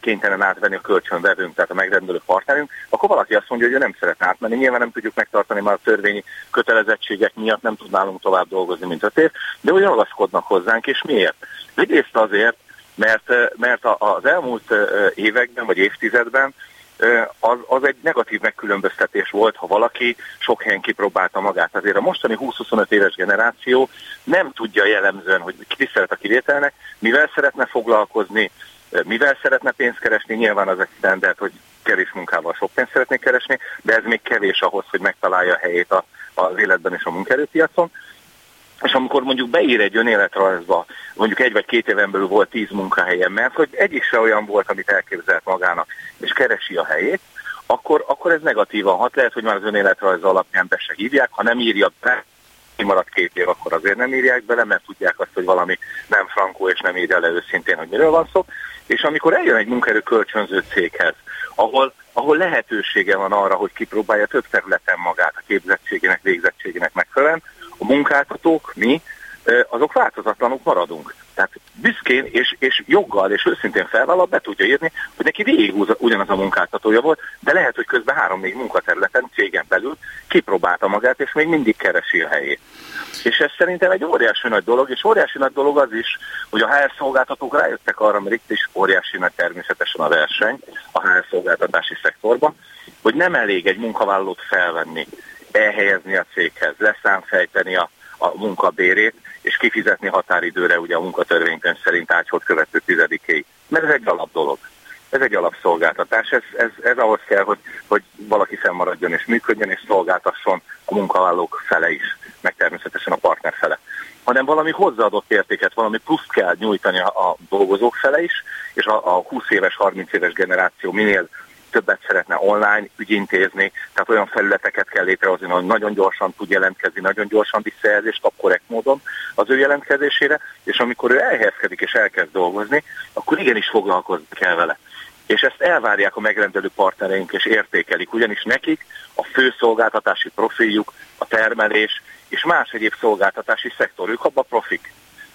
kénytelen átvenni a kölcsönvevőnk, tehát a megrendelő partnerünk, akkor valaki azt mondja, hogy ő nem szeret átmenni. Nyilván nem tudjuk megtartani már a törvényi kötelezettségek miatt, nem tudnálunk tovább dolgozni, mint öt év, de úgy ragaszkodnak hozzánk, és miért? Egyrészt azért, mert, mert az elmúlt években vagy évtizedben az, az egy negatív megkülönböztetés volt, ha valaki sok helyen kipróbálta magát. Azért a mostani 20-25 éves generáció nem tudja jellemzően, hogy ki szeret a kivételnek, mivel szeretne foglalkozni, mivel szeretne pénzt keresni, nyilván az egy standard, hogy kevés munkával sok pénzt szeretné keresni, de ez még kevés ahhoz, hogy megtalálja a helyét a, az életben és a munkerőpiacon. És amikor mondjuk beír egy önéletrajzba, mondjuk egy vagy két éven belül volt tíz munkahelyen, mert hogy egyik se olyan volt, amit elképzelt magának, és keresi a helyét, akkor, akkor ez negatívan hat. Lehet, hogy már az önéletrajz alapján be se hívják, ha nem írja be, maradt két év, akkor azért nem írják bele, mert tudják azt, hogy valami nem frankó, és nem írja le őszintén, hogy miről van szó. És amikor eljön egy munkaerő kölcsönző céghez, ahol, ahol lehetősége van arra, hogy kipróbálja több területen magát a képzettségének, végzettségének megfelelően, a munkáltatók, mi, azok változatlanok maradunk. Tehát büszkén és, és joggal és őszintén felvállal be tudja írni, hogy neki végig ugyanaz a munkáltatója volt, de lehet, hogy közben három-négy munkaterületen cégen belül kipróbálta magát, és még mindig keresi a helyét. És ez szerintem egy óriási nagy dolog, és óriási nagy dolog az is, hogy a HR szolgáltatók rájöttek arra, mert itt is óriási nagy természetesen a verseny a HR szolgáltatási szektorban, hogy nem elég egy munkavállalót felvenni, elhelyezni a céghez, leszámfejteni a, a munkabérét, és kifizetni határidőre ugye a munkatörvénykönyv szerint ágyhoz követő tizedikéig. Mert ez egy alap dolog. Ez egy alapszolgáltatás. Ez, ez, ez ahhoz kell, hogy, hogy valaki fennmaradjon és működjön, és szolgáltasson a munkavállalók fele is, meg természetesen a partner fele. Hanem valami hozzáadott értéket, valami pluszt kell nyújtani a, a dolgozók fele is, és a, a 20 éves, 30 éves generáció minél többet szeretne online ügyintézni, tehát olyan felületeket kell létrehozni, hogy nagyon gyorsan tud jelentkezni, nagyon gyorsan visszajelzést kap korrekt módon az ő jelentkezésére, és amikor ő elhelyezkedik és elkezd dolgozni, akkor igenis foglalkozni kell vele. És ezt elvárják a megrendelő partnereink, és értékelik, ugyanis nekik a fő szolgáltatási profiljuk, a termelés és más egyéb szolgáltatási szektor, ők abba profik.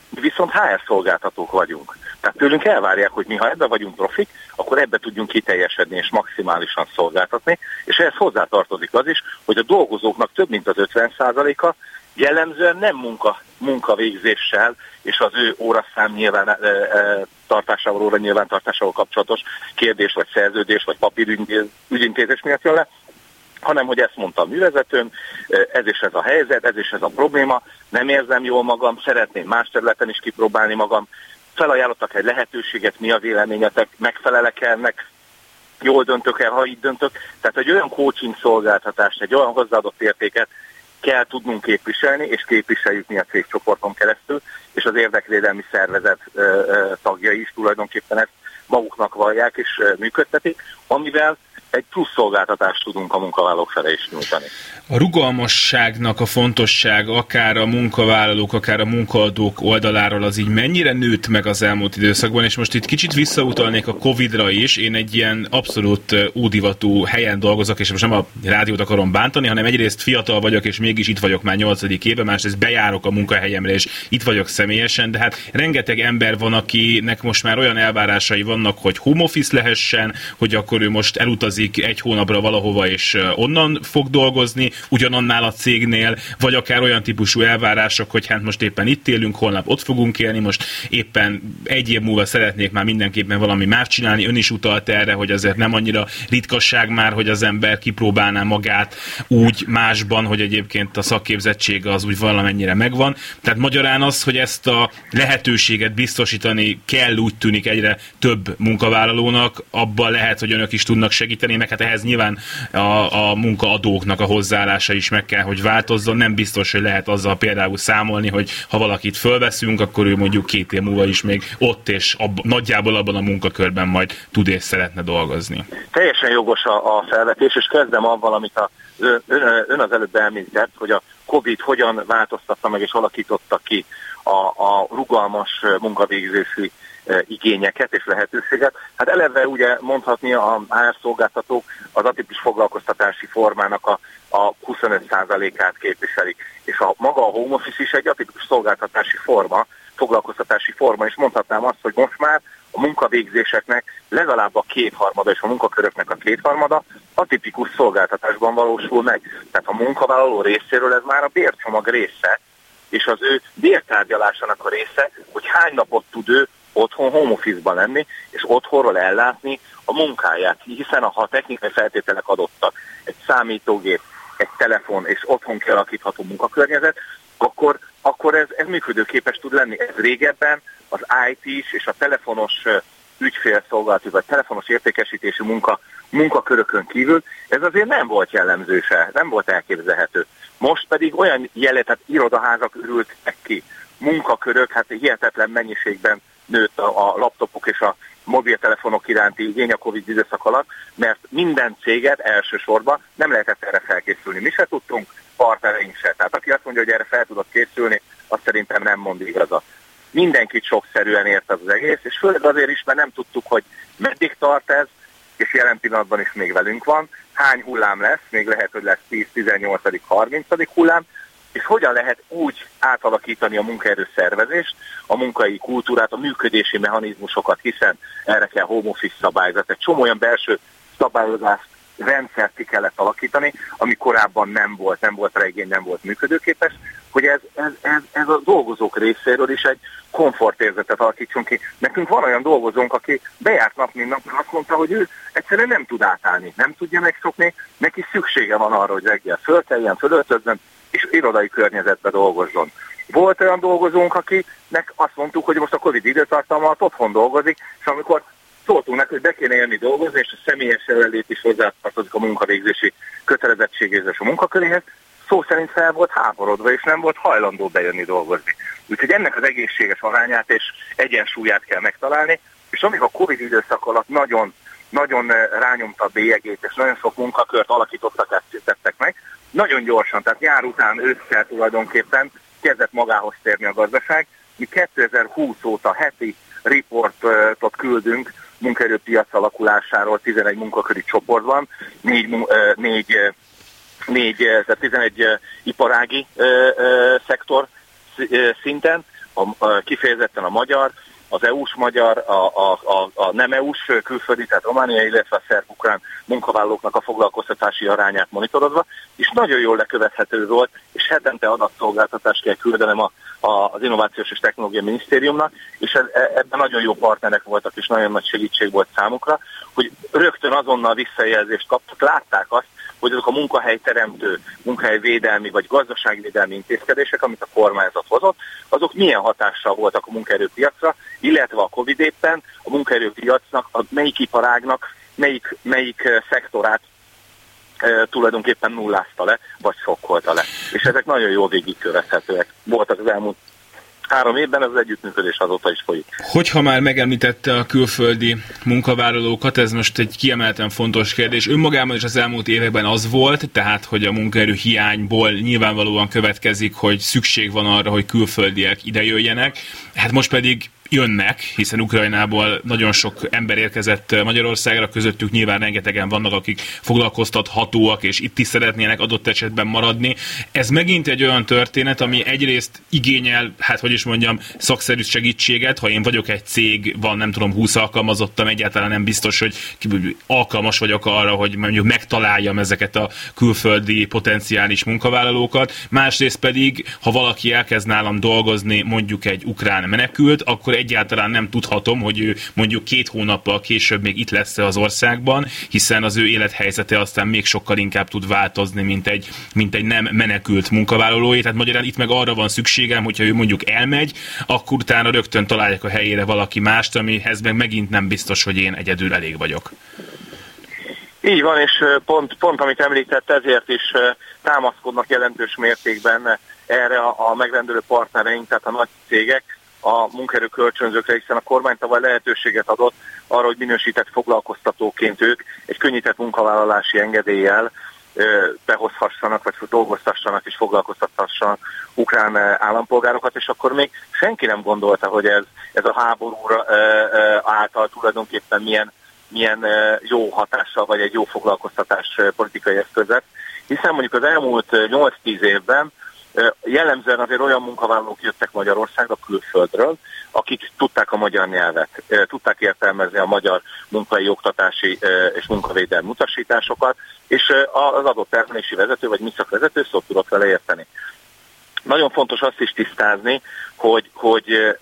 Mi viszont HR szolgáltatók vagyunk. Tehát tőlünk elvárják, hogy mi ha ebbe vagyunk profik, akkor ebbe tudjunk kiteljesedni és maximálisan szolgáltatni, és ehhez hozzátartozik az is, hogy a dolgozóknak több mint az 50%-a jellemzően nem munka, munkavégzéssel és az ő óraszám nyilván, e, e, tartásával, óra nyilvántartásával kapcsolatos kérdés, vagy szerződés, vagy papírügyintézés miatt jön le, hanem hogy ezt mondta a művezetőm, ez is ez a helyzet, ez is ez a probléma, nem érzem jól magam, szeretném más területen is kipróbálni magam, felajánlottak egy lehetőséget, mi a véleményetek, megfelelek ennek, jól döntök el, ha így döntök. Tehát egy olyan coaching szolgáltatást, egy olyan hozzáadott értéket kell tudnunk képviselni, és képviseljük mi a cégcsoporton keresztül, és az érdekvédelmi szervezet tagjai is tulajdonképpen ezt maguknak vallják és működtetik, amivel egy plusz szolgáltatást tudunk a munkavállalók felé is nyújtani. A rugalmasságnak a fontosság akár a munkavállalók, akár a munkaadók oldaláról az így mennyire nőtt meg az elmúlt időszakban, és most itt kicsit visszautalnék a Covid-ra is. Én egy ilyen abszolút údivatú helyen dolgozok, és most nem a rádiót akarom bántani, hanem egyrészt fiatal vagyok, és mégis itt vagyok már nyolcadik éve, másrészt bejárok a munkahelyemre, és itt vagyok személyesen, de hát rengeteg ember van, akinek most már olyan elvárásai vannak, hogy home office lehessen, hogy akkor ő most elutazik elutazik egy hónapra valahova, és onnan fog dolgozni, ugyanannál a cégnél, vagy akár olyan típusú elvárások, hogy hát most éppen itt élünk, holnap ott fogunk élni, most éppen egy év múlva szeretnék már mindenképpen valami más csinálni. Ön is utalt erre, hogy azért nem annyira ritkasság már, hogy az ember kipróbálná magát úgy másban, hogy egyébként a szakképzettsége az úgy valamennyire megvan. Tehát magyarán az, hogy ezt a lehetőséget biztosítani kell úgy tűnik egyre több munkavállalónak, abban lehet, hogy önök is tudnak segíteni, meg hát ehhez nyilván a, a munkaadóknak a hozzáállása is meg kell, hogy változzon. Nem biztos, hogy lehet azzal például számolni, hogy ha valakit fölveszünk, akkor ő mondjuk két év múlva is még ott és ab, nagyjából abban a munkakörben majd tud és szeretne dolgozni. Teljesen jogos a, a felvetés, és kezdem avval, amit a, ön, ön az előbb említett, hogy a COVID hogyan változtatta meg és alakította ki a, a rugalmas munkavégzési igényeket és lehetőséget. Hát eleve ugye mondhatni a HR szolgáltatók az atipis foglalkoztatási formának a, a 25%-át képviselik. És a maga a home office is egy atipikus szolgáltatási forma, foglalkoztatási forma, és mondhatnám azt, hogy most már a munkavégzéseknek legalább a kétharmada és a munkaköröknek a kétharmada atipikus szolgáltatásban valósul meg. Tehát a munkavállaló részéről ez már a bércsomag része, és az ő bértárgyalásának a része, hogy hány napot tud ő otthon home office-ban lenni, és otthonról ellátni a munkáját, hiszen ha technikai feltételek adottak, egy számítógép, egy telefon és otthon kialakítható munkakörnyezet, akkor, akkor ez, ez működőképes tud lenni. Ez régebben az IT is és a telefonos ügyfélszolgálati vagy telefonos értékesítési munka, munkakörökön kívül, ez azért nem volt jellemző se, nem volt elképzelhető. Most pedig olyan jelet, tehát irodaházak ürültek ki, munkakörök, hát hihetetlen mennyiségben nőtt a, laptopok és a mobiltelefonok iránti igény a Covid időszak alatt, mert minden céget elsősorban nem lehetett erre felkészülni. Mi se tudtunk, partnereink se. Tehát aki azt mondja, hogy erre fel tudott készülni, azt szerintem nem mond igazat. Mindenkit sokszerűen ért az egész, és főleg azért is, mert nem tudtuk, hogy meddig tart ez, és jelen pillanatban is még velünk van. Hány hullám lesz, még lehet, hogy lesz 10, 18, 30 hullám, és hogyan lehet úgy átalakítani a munkaerő szervezést, a munkai kultúrát, a működési mechanizmusokat, hiszen erre kell home office szabályzat, egy csomó olyan belső szabályozást, rendszert ki kellett alakítani, ami korábban nem volt, nem volt regény, nem volt működőképes, hogy ez, ez, ez, ez a dolgozók részéről is egy komfortérzetet alakítson ki. Nekünk van olyan dolgozónk, aki bejárt nap, mint nap, azt mondta, hogy ő egyszerűen nem tud átállni, nem tudja megszokni, neki szüksége van arra, hogy reggel fölkeljen, fölöltözzen, és irodai környezetbe dolgozzon. Volt olyan dolgozónk, akinek azt mondtuk, hogy most a Covid időtartalma alatt otthon dolgozik, és amikor szóltunk neki, hogy be kéne jönni dolgozni, és a személyes jelenlét is hozzátartozik a munkavégzési kötelezettségéhez a munkaköréhez, szó szerint fel volt háborodva, és nem volt hajlandó bejönni dolgozni. Úgyhogy ennek az egészséges arányát és egyensúlyát kell megtalálni, és amíg a Covid időszak alatt nagyon, nagyon rányomta a bélyegét, és nagyon sok munkakört alakítottak, tettek meg, nagyon gyorsan, tehát nyár után ősszel tulajdonképpen kezdett magához térni a gazdaság. Mi 2020 óta heti riportot küldünk munkaerőpiac alakulásáról 11 munkaköri csoportban, 4, 4, 4 tehát 11 iparági szektor szinten, a, kifejezetten a magyar, az EU-s magyar, a, a, a, a nem EU-s külföldi, tehát Románia, illetve a szerb-ukrán munkavállalóknak a foglalkoztatási arányát monitorozva, és nagyon jól lekövethető volt, és hetente adatszolgáltatást kell küldenem a, a, az Innovációs és Technológia Minisztériumnak, és e, e, ebben nagyon jó partnerek voltak, és nagyon nagy segítség volt számukra, hogy rögtön azonnal visszajelzést kaptak, látták azt, hogy azok a munkahelyteremtő, munkahelyvédelmi vagy gazdaságvédelmi intézkedések, amit a kormányzat hozott, azok milyen hatással voltak a munkaerőpiacra, illetve a Covid éppen a munkaerőpiacnak, a melyik iparágnak, melyik, melyik szektorát tulajdonképpen nullázta le, vagy sokkolta le. És ezek nagyon jól végigkövethetőek voltak az elmúlt három évben ez az együttműködés azóta is folyik. Hogyha már megemlítette a külföldi munkavállalókat, ez most egy kiemelten fontos kérdés. Önmagában is az elmúlt években az volt, tehát hogy a munkaerő hiányból nyilvánvalóan következik, hogy szükség van arra, hogy külföldiek idejöjjenek. Hát most pedig jönnek, hiszen Ukrajnából nagyon sok ember érkezett Magyarországra, közöttük nyilván rengetegen vannak, akik foglalkoztathatóak, és itt is szeretnének adott esetben maradni. Ez megint egy olyan történet, ami egyrészt igényel, hát hogy is mondjam, szakszerű segítséget, ha én vagyok egy cég, van nem tudom 20 alkalmazottam, egyáltalán nem biztos, hogy alkalmas vagyok arra, hogy mondjuk megtaláljam ezeket a külföldi potenciális munkavállalókat. Másrészt pedig, ha valaki elkezd nálam dolgozni, mondjuk egy ukrán menekült, akkor egyáltalán nem tudhatom, hogy ő mondjuk két hónappal később még itt lesz az országban, hiszen az ő élethelyzete aztán még sokkal inkább tud változni, mint egy, mint egy nem menekült munkavállalói. Tehát magyarán itt meg arra van szükségem, hogyha ő mondjuk elmegy, akkor utána rögtön találják a helyére valaki mást, amihez meg megint nem biztos, hogy én egyedül elég vagyok. Így van, és pont, pont amit említett, ezért is támaszkodnak jelentős mértékben erre a, a megrendelő partnereink, tehát a nagy cégek, a munkaerő kölcsönzőkre, hiszen a kormány tavaly lehetőséget adott arra, hogy minősített foglalkoztatóként ők egy könnyített munkavállalási engedéllyel behozhassanak, vagy dolgoztassanak és foglalkoztathassanak ukrán állampolgárokat, és akkor még senki nem gondolta, hogy ez, ez a háború által tulajdonképpen milyen, milyen jó hatással, vagy egy jó foglalkoztatás politikai eszközet, hiszen mondjuk az elmúlt 8-10 évben Jellemzően azért olyan munkavállalók jöttek Magyarországra külföldről, akik tudták a magyar nyelvet, tudták értelmezni a magyar munkai oktatási és munkavédelmi utasításokat, és az adott termelési vezető vagy műszakvezető szót tudott vele érteni. Nagyon fontos azt is tisztázni, hogy, hogy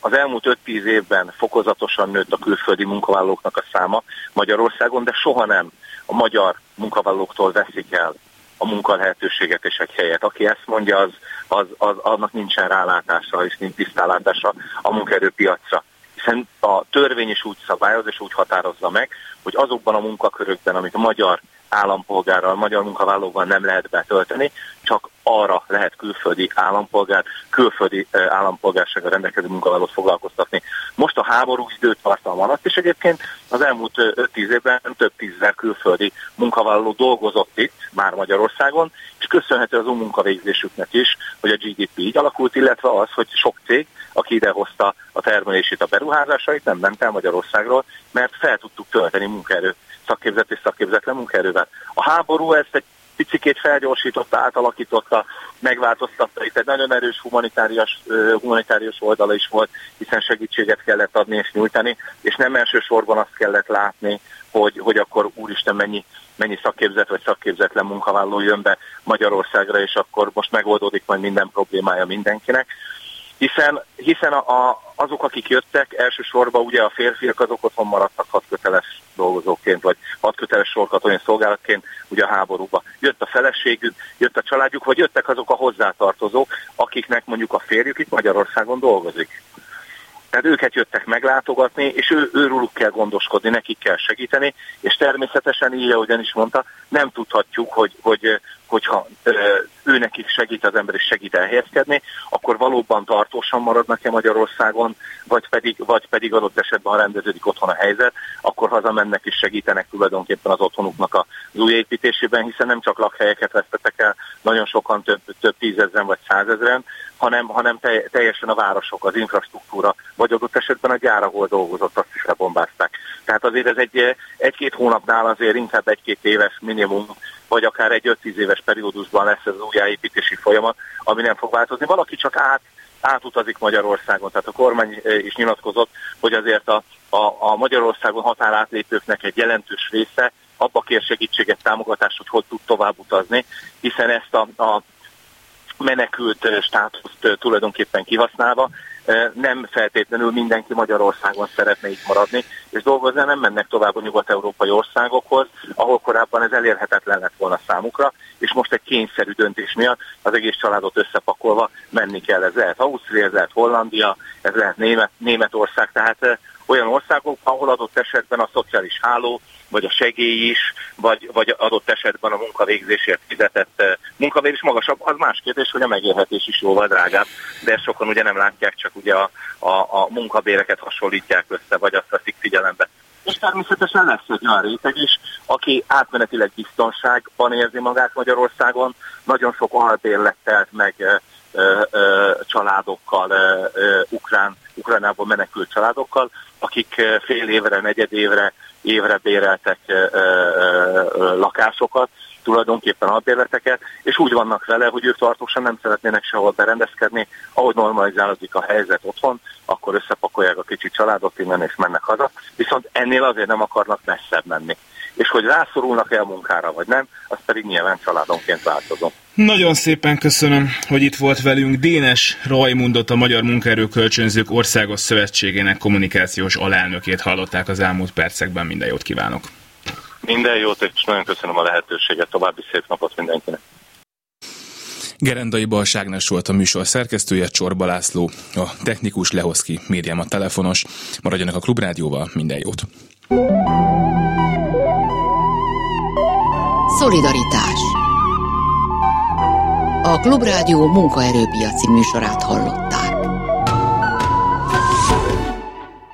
az elmúlt 5-10 évben fokozatosan nőtt a külföldi munkavállalóknak a száma Magyarországon, de soha nem a magyar munkavállalóktól veszik el a munkalehetőséget és egy helyet. Aki ezt mondja, az, az, az, annak nincsen rálátása és nincs tisztálátása a munkaerőpiacra. Hiszen a törvény is úgy szabályoz és úgy határozza meg, hogy azokban a munkakörökben, amit a magyar állampolgárral, magyar munkavállalóval nem lehet betölteni, csak arra lehet külföldi állampolgár, külföldi állampolgársággal rendelkező munkavállalót foglalkoztatni. Most a háború időtartalma alatt, és egyébként az elmúlt 5-10 évben több tízzer külföldi munkavállaló dolgozott itt, már Magyarországon, és köszönhető az munkavégzésüknek is, hogy a GDP így alakult, illetve az, hogy sok cég, aki idehozta a termelését, a beruházásait, nem ment el Magyarországról, mert fel tudtuk tölteni munkaerő szakképzett és szakképzetlen munkaerővel. A háború ezt egy picikét felgyorsította, átalakította, megváltoztatta. Itt egy nagyon erős humanitárius, humanitárius oldala is volt, hiszen segítséget kellett adni és nyújtani, és nem elsősorban azt kellett látni, hogy, hogy akkor úristen mennyi, mennyi szakképzett vagy szakképzetlen munkavállaló jön be Magyarországra, és akkor most megoldódik majd minden problémája mindenkinek, hiszen, hiszen a, a, azok, akik jöttek, elsősorban ugye a férfiak azok otthon maradtak hatköteles dolgozóként, vagy hatköteles sorkatonai szolgálatként ugye a háborúba. Jött a feleségük, jött a családjuk, vagy jöttek azok a hozzátartozók, akiknek mondjuk a férjük itt Magyarországon dolgozik. Tehát őket jöttek meglátogatni, és ő, őrülük kell gondoskodni, nekik kell segíteni, és természetesen így, ahogyan is mondta, nem tudhatjuk, hogy, hogy hogyha ő nekik segít az ember és segít elhelyezkedni, akkor valóban tartósan maradnak-e Magyarországon, vagy pedig, vagy pedig adott esetben, ha rendeződik otthon a helyzet, akkor hazamennek és segítenek tulajdonképpen az otthonuknak az új építésében, hiszen nem csak lakhelyeket vesztetek el, nagyon sokan több, több tízezren vagy százezren, hanem, hanem teljesen a városok, az infrastruktúra, vagy adott esetben a gyár, ahol dolgozott, azt is lebombázták. Tehát azért ez egy, egy-két hónapnál azért inkább egy-két éves minimum, vagy akár egy 5-10 éves periódusban lesz ez az újjáépítési folyamat, ami nem fog változni. Valaki csak át átutazik Magyarországon. Tehát a kormány is nyilatkozott, hogy azért a, a, a Magyarországon határátlépőknek egy jelentős része abba kér segítséget, támogatást, hogy hogy tud tovább utazni, hiszen ezt a, a menekült státuszt tulajdonképpen kihasználva nem feltétlenül mindenki Magyarországon szeretne itt maradni, és dolgozni nem mennek tovább a nyugat-európai országokhoz, ahol korábban ez elérhetetlen lett volna számukra, és most egy kényszerű döntés miatt az egész családot összepakolva menni kell. Ez lehet Ausztria, ez lehet Hollandia, ez lehet Német, Németország, tehát olyan országok, ahol adott esetben a szociális háló, vagy a segély is, vagy, vagy adott esetben a munkavégzésért fizetett munkavégzés magasabb, az más kérdés, hogy a megélhetés is jóval drágább, de sokan ugye nem látják, csak ugye a, a, a munkabéreket hasonlítják össze, vagy azt veszik figyelembe. És természetesen lesz egy olyan réteg is, aki átmenetileg biztonságban érzi magát Magyarországon, nagyon sok albérlettel, meg ö, ö, családokkal, ö, ö, ukrán, Ukrajnából menekült családokkal, akik fél évre, negyed évre, évre béreltek lakásokat, tulajdonképpen albérleteket, és úgy vannak vele, hogy ők tartósan nem szeretnének sehol berendezkedni, ahogy normalizálódik a helyzet otthon, akkor összepakolják a kicsi családot innen és mennek haza, viszont ennél azért nem akarnak messzebb menni. És hogy rászorulnak-e a munkára, vagy nem, az pedig nyilván családonként változó. Nagyon szépen köszönöm, hogy itt volt velünk. Dénes Rajmundot, a Magyar Munkaerő Kölcsönzők Országos Szövetségének kommunikációs alelnökét hallották az elmúlt percekben. Minden jót kívánok! Minden jót, és nagyon köszönöm a lehetőséget. További szép napot mindenkinek! Gerendai Balságnes volt a műsor szerkesztője, Csorba László, a technikus Lehoszki, Mérjem a telefonos. Maradjanak a Klubrádióval, minden jót! Szolidaritás A Klubrádió munkaerőpiaci műsorát hallották.